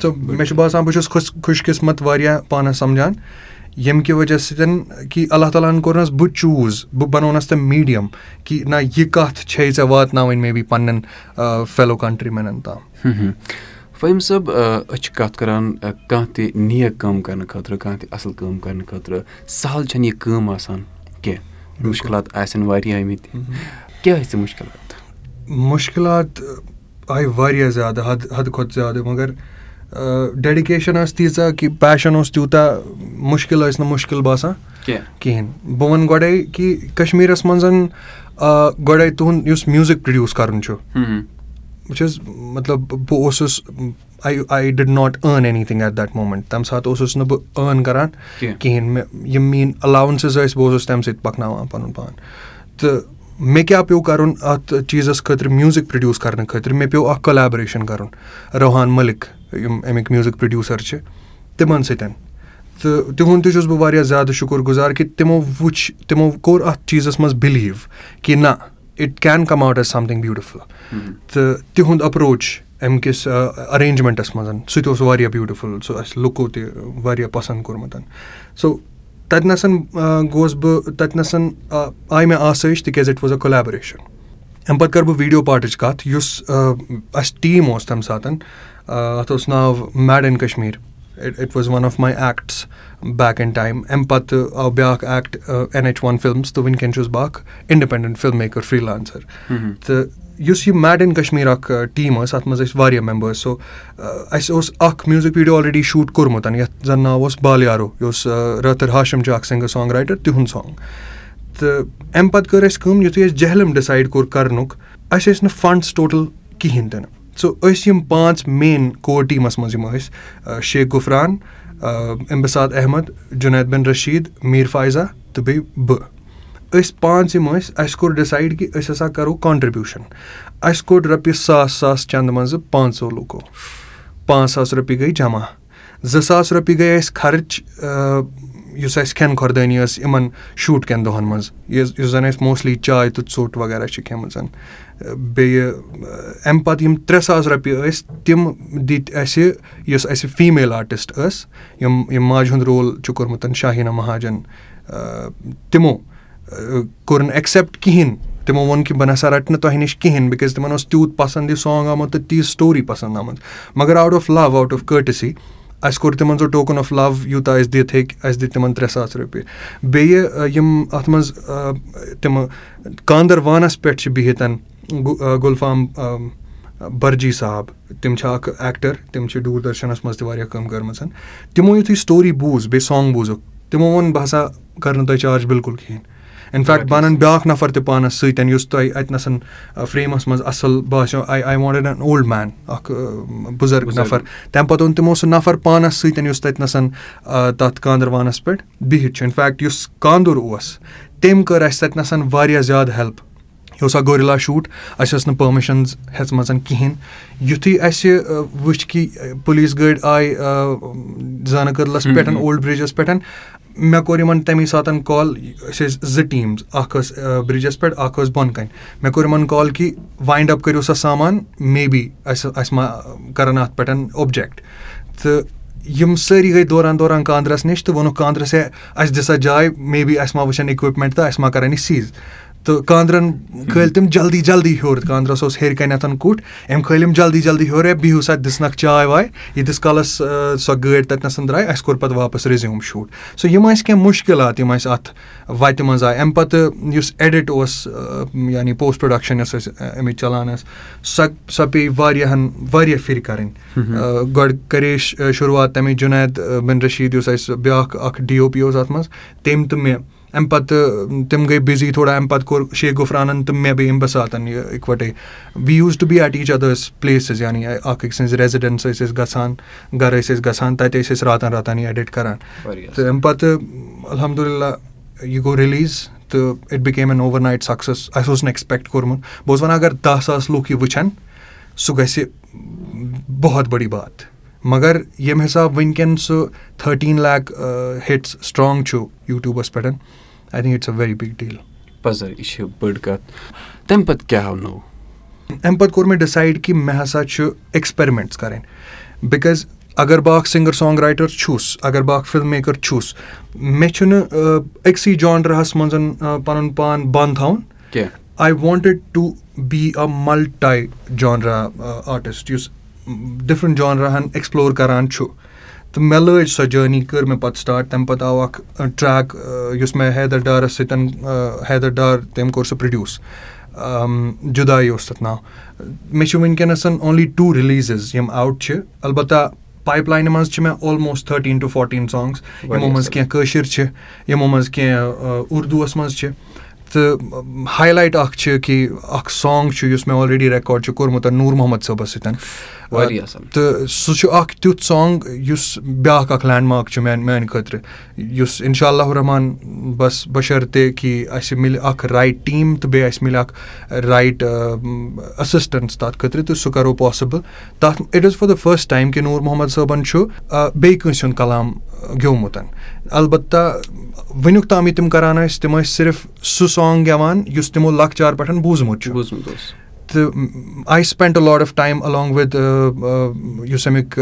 تہٕ مےٚ چھُ باسان بہٕ چھُس خۄش خۄش قٕسمَت واریاہ پانَس سَمجان ییٚمہِ کہِ وجہ سۭتۍ کہِ اللہ تعالیٰ ہَن کوٚرنَس بہٕ چوٗز بہٕ بَنوونَس تٔمۍ میٖڈیَم کہِ نہ یہِ کَتھ چھے ژےٚ واتناوٕنۍ مے بی پَننٮ۪ن فیلو کَنٹری مینَن تام فٔہیٖم صٲب أسۍ چھِ کَتھ کَران کانٛہہ تہِ نیک کٲم کَرنہٕ خٲطرٕ کانٛہہ تہِ اَصٕل کٲم کَرنہٕ خٲطرٕ سَہل چھَنہٕ یہِ کٲم آسان کینٛہہ مُشکِلات آسن واریاہ آمٕتۍ کیٛاہ ٲسۍ ژےٚ مُشکِلات مُشکِلات آیہِ واریاہ زیادٕ حد حدٕ کھۄتہٕ زیادٕ مگر ڈیڈِکیشَن ٲس تیٖژاہ کہِ پیشَن اوس تیوٗتاہ مُشکِل ٲسۍ نہٕ مُشکِل باسان کِہیٖنۍ۔ بہٕ وَنہٕ گۄڈَے کہِ کَشمیٖرَس منٛز گۄڈَے تُہُنٛد یُس میوٗزِک پرٛڈیوٗس کَرُن چھُ۔ بہٕ چھُس مطلب بہٕ اوسُس I I did not earn anything at that moment تَمہِ ساتہٕ اوسُس نہٕ بہٕ أرن کَران کِہیٖنۍ۔ مےٚ یِم میٛٲنۍ اَلاوَنسٕز ٲسۍ بہٕ اوسُس تَمہِ سۭتۍ پَکناوان پَنُن پان۔ تہٕ مےٚ کیٛاہ پیوٚو کَرُن اَتھ چیٖزَس خٲطرٕ میوٗزِک پرٛڈیوٗس کَرنہٕ خٲطرٕ؟ مےٚ پیوٚو اَکھ کۄلیبریشَن کَرُن۔ روحان مٔلِک یِم اَمِکۍ میوٗزِک پرٛڈیوٗسَر چھِ تِمَن سۭتۍ۔ تہٕ تِہُنٛد تہِ چھُس بہٕ واریاہ زیادٕ شُکُر گُزار کہِ تِمو وٕچھ تِمو کوٚر اَتھ چیٖزَس منٛز بِلیٖو کہِ نہ اِٹ کین کَم اَوُٹ ایز سَمتھِنٛگ بیوٗٹِفُل تہٕ تِہُنٛد اَپروچ اَمہِ کِس اَرینٛجمٮ۪نٛٹَس منٛز سُہ تہِ اوس واریاہ بیوٗٹِفُل سُہ اَسہِ لُکو تہِ واریاہ پَسنٛد کوٚرمُت۔ سو تَتِنَس گوس بہٕ تَتِنَس آے مےٚ آسٲیِش تِکیٛازِ اِٹ واز اَ کۄلیبریشَن اَمہِ پَتہٕ کَرٕ بہٕ ویٖڈیو پاٹٕچ کَتھ یُس اَسہِ ٹیٖم اوس تَمہِ ساتہٕ اَتھ اوس ناو made in Kashmir it was one of my acts back in time اَمہِ پَتہٕ آو بیٛاکھ act N H one films تہٕ وٕنکٮ۪ن چھُس بہٕ اَکھ independent film maker freelancer تہٕ یُس یہِ میڈ اِن کَشمیٖر اَکھ ٹیٖم ٲس اَتھ منٛز ٲسۍ واریاہ مٮ۪مبٲرٕس سو اَسہِ اوس اَکھ میوٗزِک ویٖڈیو آلریڈی شوٗٹ کوٚرمُت یَتھ زَن ناو اوس بالیارو یُس رٲتٕر ہاشِم چھُ اَکھ سِنٛگَر سانٛگ رایٹَر تِہُنٛد سانٛگ تہٕ اَمہِ پَتہٕ کٔر اَسہِ کٲم یُتھُے اَسہِ جہلِم ڈِسایڈ کوٚر کَرنُک اَسہِ ٲسۍ نہٕ فنٛڈٕس ٹوٹَل کِہیٖنۍ تہِ نہٕ سو أسۍ یِم پانٛژھ مین کور ٹیٖمَس منٛز یِم ٲسۍ شیخ گُفران اِمبِساد احمد جُنید بِن رشیٖد میٖر فایضا تہٕ بیٚیہِ بہٕ. أسۍ پانٛژھ یِم ٲسۍ اَسہِ کوٚر ڈِسایڈ کہِ أسۍ ہَسا کَرو کانٹرٛبیوٗشَن اَسہِ کوٚڑ رۄپیہِ ساس ساس چَندٕ منٛزٕ پانٛژو لُکو پانٛژھ ساس رۄپیہِ گٔے جمع. زٕ ساس رۄپیہِ گٔے اَسہِ خرٕچ یُس اَسہِ کھٮ۪ن خۄردٲنی ٲس یِمَن شوٗٹ کٮ۪ن دۄہَن منٛز. یُس یُس زَن اَسہِ موسٹلی چاے تہٕ ژوٚٹ وغیرہ چھِ کھٮ۪مٕژ بیٚیہِ اَمہِ پَتہٕ یِم ترٛےٚ ساس رۄپیہِ ٲسۍ تِم دِتۍ اَسہِ یۄس اَسہِ فیٖمیل آرٹِسٹ ٲس یِم یِم ماجہِ ہُنٛد رول چھُ کوٚرمُت شاہیٖنا مہاجَن تِمو کوٚر نہٕ ایٚکسیٚپٹ کِہیٖنۍ تِمو ووٚن کہِ بہٕ نَسا رَٹہٕ نہٕ تۄہہِ نِش کِہیٖنۍ بِکاز تِمَن اوس تیوٗت پَسنٛد یہِ سانٛگ آمُت تہٕ تیٖژ سٹوری پَسنٛد آمٕژ مگر out of love out of courtesy اَسہِ کوٚر تِمَن سُہ ٹوکُن آف لَو یوٗتاہ اَسہِ دِتھ ہیٚکہِ اَسہِ دِتۍ تِمَن ترٛےٚ ساس رۄپیہِ بیٚیہِ یِم اَتھ منٛز تِمہٕ کاندَروانَس پٮ۪ٹھ چھِ بِہِتھ گُلفام بَرجی صاحب تِم چھِ اَکھ ایٚکٹَر تِم چھِ دوٗر دَرشَنَس منٛز تہِ واریاہ کٲم کٔرمٕژ تِمو یُتھُے سٹوری بوٗز بیٚیہِ سانٛگ بوٗزُکھ تِمو ووٚن بہٕ ہَسا کَرٕ نہٕ تۄہہِ چارٕج بِلکُل کِہیٖنۍ اِنفیکٹ بہٕ اَنَن بیٛاکھ نَفر تہِ پانَس سۭتۍ یُس تۄہہِ اَتِنَس فرٛیمَس منٛز اَصٕل باسیٚو I I wanted an old man اَکھ بُزَرگ نَفر تَمہِ پَتہٕ اوٚن تِمو سُہ نَفر پانَس سۭتۍ یُس تَتِنَس تَتھ کاندَروانَس پٮ۪ٹھ بِہِتھ چھُ اِنفیکٹ یُس کاندُر اوس تٔمۍ کٔر اَسہِ تَتِنَس واریاہ زیادٕ ہیٚلٕپ یہِ اوس اکھ گورِلا شوٗٹ اَسہِ ٲس نہٕ پٔرمِشَنٕز ہیٚژمَژ کِہیٖنۍ یِتھُے اَسہِ وٕچھ کہِ پُلیٖس گٲڑۍ آیہِ زانہٕ کٔدلَس پٮ۪ٹھ اولڈ بِرٛجَس پٮ۪ٹھ مےٚ کوٚر یِمَن تَمے ساتہٕ کال أسۍ ٲسۍ زٕ ٹیٖمٕز اَکھ ٲس بِرٛجَس پٮ۪ٹھ اَکھ ٲس بۄنہٕ کَنہِ مےٚ کوٚر یِمَن کال کہِ وایِنٛڈ اَپ کٔرِو سا سامان مے بی اَسہِ اَسہِ ما کَرَن اَتھ پٮ۪ٹھ اوٚبجَکٹ تہٕ یِم سٲری گٔے دوران دوران کاندرَس نِش تہٕ ووٚنُکھ کاندرَس ہے اَسہِ دِسا جاے مے بی اَسہِ ما وٕچھَن اِکوِپمٮ۪نٛٹ تہٕ اَسہِ ما کَرَن یہِ سیٖز تہٕ کاندرَن کھٲلۍ تِم جلدی جلدی ہیوٚر کاندرَس اوس ہیٚرِ کَنٮ۪تھ کُٹھ أمۍ کھٲلۍ یِم جلدی جلدی ہیوٚر ہے بِہِو سا دِژنَکھ چاے واے ییٖتِس کالَس سۄ گٲڑۍ تَتِنَس درٛاے اَسہِ کوٚر پَتہٕ واپَس رِزیوٗم شوٗٹ سو یِم ٲسۍ کینٛہہ مُشکِلات یِم اَسہِ اَتھ وَتہِ منٛز آے. اَمہِ پَتہٕ یُس ایٚڈِٹ اوس یعنی پوسٹ پرٛوڈَکشَن یۄس اَسہِ اَمِچ چَلان ٲس سۄ سۄ پیٚیہِ واریاہَن واریاہ پھِرِ کَرٕنۍ. گۄڈٕ کَرے شُروعات تَمِچ جُنید بِن رشیٖد یُس اَسہِ بیٛاکھ اَکھ ڈی او پی اوس اَتھ منٛز تٔمۍ تہٕ مےٚ اَمہِ پَتہٕ تِم گٔے بِزی تھوڑا اَمہِ پَتہٕ کوٚر شیخ گُفرانَن تہٕ مےٚ بیٚیہِ اَمہِ بَساتَن یہِ اِکوَٹَے we use to be at each address places یعنی اَکھ أکۍ سٕنٛز ریزِڈٮ۪نٕس ٲسۍ أسۍ گژھان گَرٕ ٲسۍ أسۍ گژھان تَتہِ ٲسۍ أسۍ راتَن راتَن یہِ ایٚڈِٹ کَران تہٕ اَمہِ پَتہٕ الحمدُاللہ یہِ گوٚو رِلیٖز تہٕ it became an overnight success اَسہِ اوس نہٕ ایٚکٕسپیکٹ کوٚرمُت بہٕ اوسُس وَنان اگر دَہ ساس لُکھ یہِ وٕچھَن سُہ گژھِ بہت بٔڑی بات مگر ییٚمہِ حِسابہٕ وٕنکٮ۪ن سُہ تھٔٹیٖن لیک ہِٹٕس سٹرٛانٛگ چھُ یوٗٹیوٗبَس پٮ۪ٹھ I think it's a very big deal تَمہِ پَتہٕ کیاہ آو نوٚو اَمہِ پَتہٕ کوٚر مےٚ ڈِسایڈ کہِ مےٚ ہسا چھُ ایٚکٕسپیرِمینٹٕس کَرٕنۍ بِکاز اگر بہٕ اکھ سِنٛگَر سانٛگ رایٹَر چھُس اگر بہٕ اکھ فِلم میکَر چھُس مےٚ چھُنہٕ أکسٕے جانڈرَہَس منٛز پَنُن پان بنٛد تھاوُن کینٛہہ I wanted to be a multi genre artist یُس ڈِفرنٛٹ جانرَہَن ایٚکٕسپلور کَران چھُ تہٕ مےٚ لٲج سۄ جٔرنی کٔر مےٚ پَتہٕ سٹاٹ تَمہِ پَتہٕ آو اَکھ ٹرٛیک یُس مےٚ حیدر ڈارَس سۭتۍ حیدر ڈار تٔمۍ کوٚر سُہ پرٛڈیوٗس جُدایی اوس تَتھ ناو مےٚ چھُ وٕنکیٚنَس اونلی ٹوٗ رِلیٖزٕز یِم آوُٹ چھِ اَلبتہ پایپ لاینہِ منٛز چھِ مےٚ almost thirteen to fourteen songs یِمو منٛز کینٛہہ کٲشِر چھِ یِمو منٛز کینٛہہ اُردوٗوَس منٛز چھِ تہٕ ہاے اَکھ چھِ کہِ اَکھ سانٛگ چھُ یُس مےٚ آلریڈی رِکاڈ چھُ کوٚرمُت نوٗر محمد صٲبَس سۭتۍ۔ تہٕ سُہ چھُ اَکھ تیُتھ سانٛگ یُس بیٛاکھ اَکھ لینٛڈ مارٕک چھُ میانہِ میانہِ خٲطرٕ۔ یُس اِنشاء اللہ رحمان بَس بَشرتے کہِ اَسہِ مِلہِ اَکھ رایٹ ٹیٖم تہٕ بیٚیہِ اَسہِ مِلہِ اَکھ رایٹ اَسِسٹَنٛٹٕس تَتھ خٲطرٕ تہٕ سُہ کَرو پاسِبٕل تَتھ it is for the first time کہِ نوٗر محمد صٲبَن چھُ بیٚیہِ کٲنٛسہِ ہُنٛد کلام گیومُت اَلبتہ وٕنیُک تام یہِ تِم کَران ٲسۍ تِم ٲسۍ صرف سُہ سانٛگ گٮ۪وان یُس تِمو لۄکچار پٮ۪ٹھ بوٗزمُت چھُ۔ بوٗزمُت اوس۔ تہٕ I spend a lot of time along with یُس اَمیُک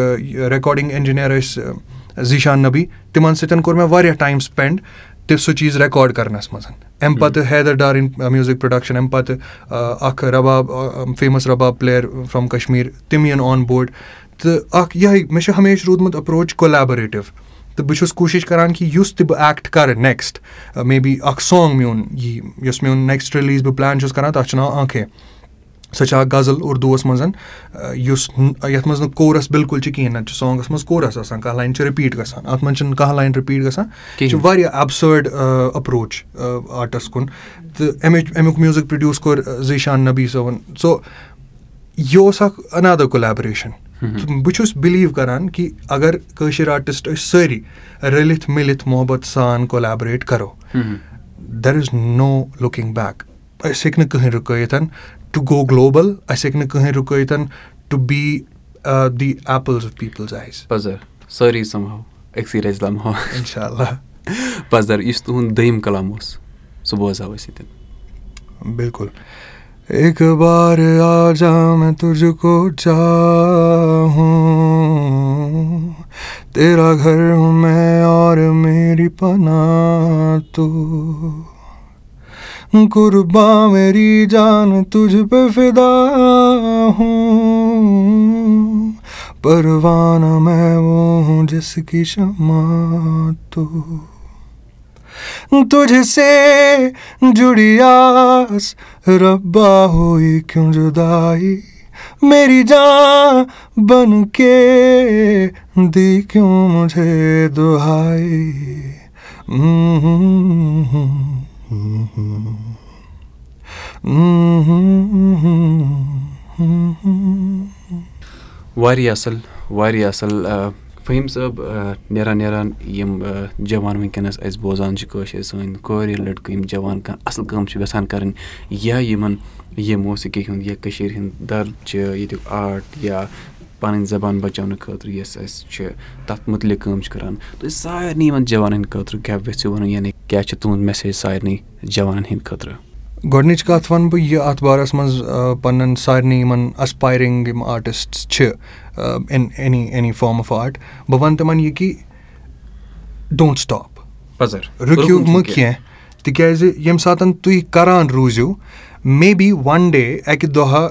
رِکاڈِنٛگ اِنجِنیر ٲسۍ زیٖشان نبی تِمَن سۭتۍ کوٚر مےٚ واریاہ ٹایم سپینٛڈ تہِ سُہ چیٖز رِکاڈ کَرنَس منٛز۔ اَمہِ پَتہٕ حیدر ڈارٕنۍ میوٗزِک پرٛوڈَکشَن اَمہِ پَتہٕ اَکھ رَباب فیمَس رَباب پٕلیر فرٛام کَشمیٖر تِم یِن آن بوڈ تہٕ اَکھ یِہوٚے مےٚ چھُ ہمیشہِ روٗدمُت اٮ۪پروچ کولٮ۪بریٹِو تہٕ بہٕ چھُس کوٗشِش کَران کہِ یُس تہِ بہٕ ایکٹ کَرٕ نیکٕسٹ مے بی اَکھ سانٛگ میون یی یۄس میون نیکٕسٹ رِلیٖز بہٕ پٕلین چھُس کَران تَتھ چھُ ناو آنکھے. سۄ چھےٚ اَکھ غزل اُردوٗوَس منٛز یُس یَتھ منٛز نہٕ کورَس بِلکُل چھِ کِہیٖنۍ نَتہٕ چھُ سانٛگَس منٛز کورَس آسان کانٛہہ لاین چھِ رِپیٖٹ گژھان اَتھ منٛز چھِنہٕ کانٛہہ لاین رِپیٖٹ گژھان یہِ چھُ واریاہ اٮ۪بسٲڈ اَپروچ آرٹَس کُن۔ تہٕ اَمِچ اَمیُک میوٗزِک پرٛوڈیوٗس کوٚر زیٖشان نبی صٲبَن۔ سو یہِ اوس اَکھ اَنادَر کولٮ۪بریشَن بہٕ چھُس بِلیٖو کَران کہِ اگر کٲشِر آرٹِسٹ أسۍ سٲری رٔلِتھ مِلِتھ محبت سان کولٮ۪بریٹ کَرو دَر اِز نو لُکِنٛگ بیک أسۍ ہیٚکہِ نہٕ کٕہٕنۍ رُکٲیِتھ ٹُو گو گلوبَل اَسہِ ہیٚکہِ نہٕ کٕہٕنۍ رُکٲیِتھ to be the apples of people's eyes سٲری سَمہو أکسٕے رَزِ لَمہو اِنشاء اللہ پَزر یُس تُہُنٛد دوٚیِم کَلام اوس سُہ بوزہاو أسۍ ییٚتٮ۪ن بِلکُل بار آجا میں تُج کو چاہوں تیرا گھر ہوں میں اور میری پناہ تو قرباں میری جان تجھ پہ فدا ہوں میں وہ ہوں جس کی شمع تو تجھ سے جڑی آس ربا کیوں جدائی میری جان بن دہائی واریاہ اَصٕل واریاہ اَصٕل فٔہیٖم صٲب نیران نیران یِم جوان وٕنکیٚنَس اَسہِ بوزان چھِ کٲشِر سٲنۍ کورِ لٔڑکہٕ یِم جوان کانٛہہ اَصٕل کٲم چھِ یَژھان کَرٕنۍ یا یِمَن یہِ موسیٖقی ہُنٛد یا کٔشیٖرِ ہِنٛدۍ دَرد چھِ ییٚتیُک آرٹ یا پَنٕنۍ زبان بَچاونہٕ خٲطرٕ یۄس اَسہِ چھِ تَتھ مُتعلِق کٲم چھِ کَران۔ تُہۍ سارنٕے یِمَن ہِنٛدۍ خٲطرٕ کیٛاہ ویٚژھِو وَنُن؟ یعنی کیٛاہ چھِ تُہُنٛد میسیج سارنٕے جوانَن ہِنٛدۍ خٲطرٕ گۄڈنِچ کَتھ وَنہٕ بہٕ یہِ اَتھ بارَس منٛز پَنٕنٮ۪ن سارنٕے یِمَن اَسپایرِنٛگ یِم آرٹِسٹٕس چھِ in any any form of art بہٕ وَنہٕ تِمَن یہِ کہِ ڈونٛٹ سٹاپ رُکِو مہٕ کینٛہہ۔ تِکیٛازِ ییٚمہِ ساتہٕ تُہۍ کَران روٗزِو مے بی وَن ڈے اَکہِ دۄہ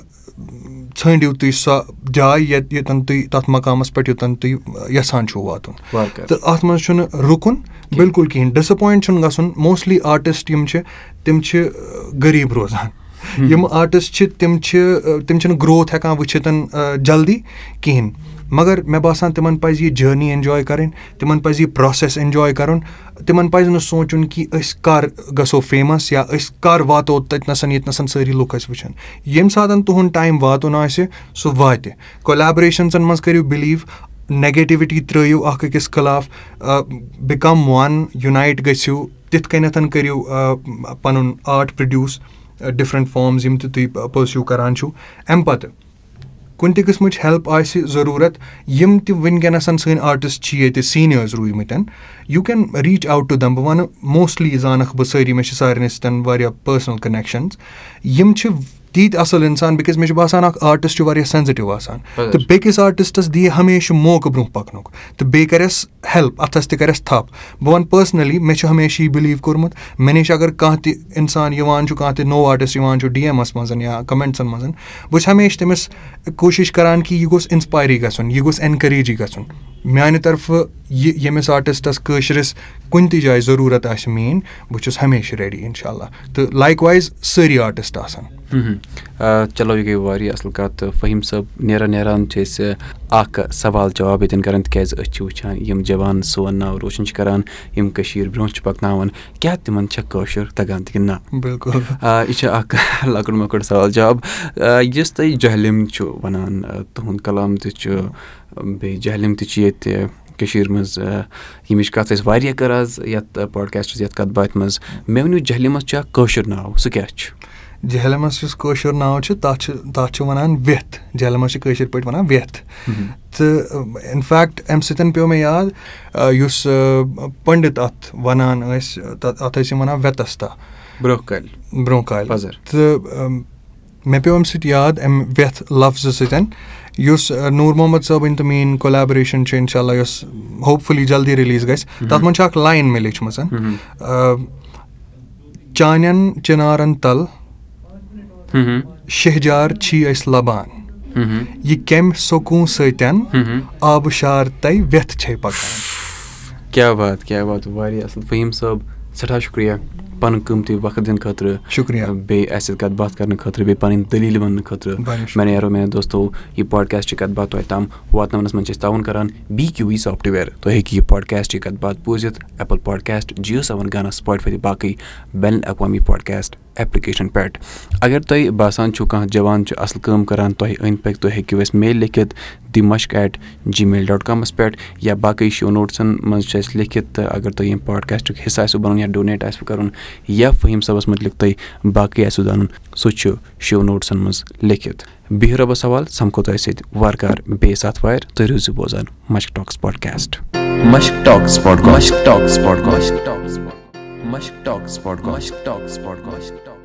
ژھٲنٛڈِو تُہۍ سۄ جاے ییٚتٮ۪ن تُہۍ تَتھ مقامَس پٮ۪ٹھ یوٚتَن تُہۍ یَژھان چھُو واتُن. تہٕ اَتھ منٛز چھُنہٕ رُکُن بِلکُل کِہیٖنۍ ڈِسایٚپویِنٛٹ چھُنہٕ گژھُن موسٹلی آرٹِسٹ یِم چھِ تِم چھِ غریٖب روزان. یِم آرٹِسٹ چھِ تِم چھِ تِم چھِنہٕ گرٛوتھ ہٮ۪کان وٕچھِتھ جلدی کِہیٖنۍ مگر مےٚ باسان تِمَن پَزِ یہِ جٔرنی اٮ۪نجاے کَرٕنۍ تِمَن پَزِ یہِ پرٛوسٮ۪س اٮ۪نجاے کَرُن تِمَن پَزِ نہٕ سونٛچُن کہِ أسۍ کَر گژھو فیمَس یا أسۍ کَر واتو تَتہِ نَسَن ییٚتہِ نَسَن سٲری لُکھ اَسہِ وٕچھَن ییٚمہِ ساتہٕ تُہُنٛد ٹایم واتُن آسہِ سُہ واتہِ۔ کۄلیبریشَنزَن منٛز کٔرِو بِلیٖو نَگیٹِوِٹی ترٛٲیِو اَکھ أکِس خٕلاف بِکَم وَن یوٗنایٹ گٔژھِو تِتھ کٔنٮ۪تھ کٔرِو پَنُن آرٹ پرٛوڈیوٗس ڈِفرَنٛٹ فارمٕز یِم تہِ تُہۍ پٔرسِو کَران چھُو۔ اَمہِ پَتہٕ کُنہِ تہِ قٕسمٕچ ہیٚلٕپ آسہِ ضروٗرت یِم تہِ وٕنکیٚنَس سٲنۍ آرٹِسٹ چھِ ییٚتہِ سیٖنیٲرٕس روٗدمٕتۍ you can reach out to them بہٕ وَنہٕ موسٹلی زانَکھ بہٕ سٲری مےٚ چھِ سارنٕے سۭتۍ واریاہ پٔرسٕنَل کَنیکشَنٕز یِم چھِ تیٖتۍ اَصٕل اِنسان بِکاز مےٚ چھُ باسان اکھ آرٹِسٹ چھُ واریاہ سینزِٹِو آسان. تہٕ بیٚکِس آرٹِسٹَس دِیہِ ہمیشہٕ موقعہٕ برونٛہہ پَکنُک. تہٕ بیٚیہِ کَرٮ۪س ہیٚلٕپ اَتھَس تہِ کَرٮ۪س تھپھ بہٕ وَنہٕ پٔرسٕنٔلی مےٚ چھُ ہمیشہِ یہِ بِلیٖو کوٚرمُت. مےٚ نِش اگر کانٛہہ تہِ اِنسان یِوان چھُ کانٛہہ تہِ نوٚو آرٹِسٹ یِوان چھُ ڈی ایٚمَس منٛز یا کَمٮ۪نٛٹسَن منٛز بہٕ چھُس ہمیشہِ تٔمِس کوٗشِش کَران کہِ یہِ گوٚژھ اِنسپایری گژھُن یہِ گوٚژھ اٮ۪نکَریجی گژھُن. میٛانہِ طرفہٕ یہِ ییٚمِس آرٹِسٹَس کٲشرِس کُنہِ تہِ جایہِ ضروٗرت آسہِ میٛٲنۍ بہٕ چھُس ہمیشہِ ریڈی اِنشاء اللہ تہٕ لایِک وایِز سٲری آرٹِسٹ آسان چلو یہِ گٔے واریاہ اَصٕل کَتھ تہٕ فٔہیٖم صٲب نیران نیران چھِ أسۍ اَکھ سوال جواب ییٚتٮ۪ن کَران تِکیٛازِ أسۍ چھِ وٕچھان یِم جوان سون ناو روشَن چھِ کَران یِم کٔشیٖر برونٛہہ چھِ پَکناوان کیٛاہ تِمَن چھےٚ کٲشُر تَگان تہِ کِنہٕ نہ بِلکُل یہِ چھِ اَکھ لۄکُٹ مۄکُٹ سوال جواب یُس تۄہہِ جہلِم چھُ وَنان تُہُنٛد کلام تہِ چھُ بیٚیہِ جہلِم تہِ چھِ ییٚتہِ کٔشیٖرِ منٛز ییٚمِچ کَتھ أسۍ واریاہ کَرٕ آز یَتھ پاڈکاسٹَس یَتھ کَتھ باتھِ منٛز مےٚ ؤنِو جہلِمَس چھُ اَکھ کٲشُر ناو سُہ کیٛاہ چھُ جہلِمَس یُس کٲشُر ناو چھُ تَتھ چھِ تَتھ چھِ وَنان وٮ۪تھ جہلِمَس چھِ کٲشِرۍ پٲٹھۍ وَنان وٮ۪تھ تہٕ اِنفیکٹ اَمہِ سۭتۍ پیوٚو مےٚ یاد یُس پٔنڈِت اَتھ وَنان ٲسۍ اَتھ ٲسۍ یِم وَنان وٮ۪تَستا برونٛہہ کالہِ۔ برونٛہہ کالہِ۔ تہٕ مےٚ پیوٚو اَمہِ سۭتۍ یاد اَمہِ وٮ۪تھ لفظٕ سۭتۍ۔ یُس نوٗر محمد صٲبٕنۍ تہٕ میٛٲنۍ کۄلیبریشَن چھِ اِنشاء اللہ یۄس ہوپ فُلی جلدی رِلیٖز گژھِ۔ تَتھ منٛز چھِ اَکھ لایِن مےٚ لیٚچھمٕژ چانٮ۪ن چِنارَن تَل شہجار چھی أسۍ لَبان یہِ کَمہِ سکوٗن سۭتۍ آبہٕ شار تۄہہِ وٮ۪تھ چھے پَکان کیاہ بات کیاہ بات واریاہ اَصٕل فٔہیٖم صٲب سٮ۪ٹھاہ شُکریہ پَنُن قۭمتی وقت دِنہٕ خٲطرٕ شُکریہ بیٚیہِ اَسہِ سۭتۍ کَتھ باتھ کَرنہٕ خٲطرٕ بیٚیہِ پَنٕنۍ دٔلیٖل وَننہٕ خٲطرٕ مےٚ نیرو میانیو دوستو یہِ پاڈکاسٹٕچ کَتھ باتھ تۄہہِ تام واتناونَس منٛز چھِ أسۍ تاوُن کَران بی کیوٗ وی سافٹوِیَر تُہۍ ہیٚکِو یہِ پاڈکاسٹٕچ کَتھ باتھ بوٗزِتھ ایپٕل پاڈکاسٹ جِیو سیوَن گانا سٕپاٹفاے باقٕے بین الاقوامی پاڈکاسٹ ایپلِکیشَن پٮ۪ٹھ اگر تۄہہِ باسان چھُو کانٛہہ جوان چھُ اَصٕل کٲم کَران تۄہہِ أنٛدۍ پٔکۍ تُہۍ ہیٚکِو اَسہِ میل لیکھِتھ دِ مَشک ایٹ جی میل ڈاٹ کامَس پٮ۪ٹھ یا باقٕے شو نوٹسَن منٛز چھِ اَسہِ لیکھِتھ تہٕ اگر تۄہہِ ییٚمہِ پاڈکاسٹُک حِصہٕ آسِوٕ بَنُن یا ڈونیٹ آسِوٕ کَرُن یا فٔہیٖم صٲبَس مُتعلِق تۄہہِ باقٕے آسِوٕ زانُن سُہ چھُ شو نوٹسَن منٛز لیکھِتھ۔ بِہِو رۄبَس سوال سَمکھو تۄہہِ سۭتۍ وارٕ کارٕ بیٚیِس اَتھوارِ تُہۍ روٗزِو بوزان Mashk talks podcast Mashk talks podcast podcast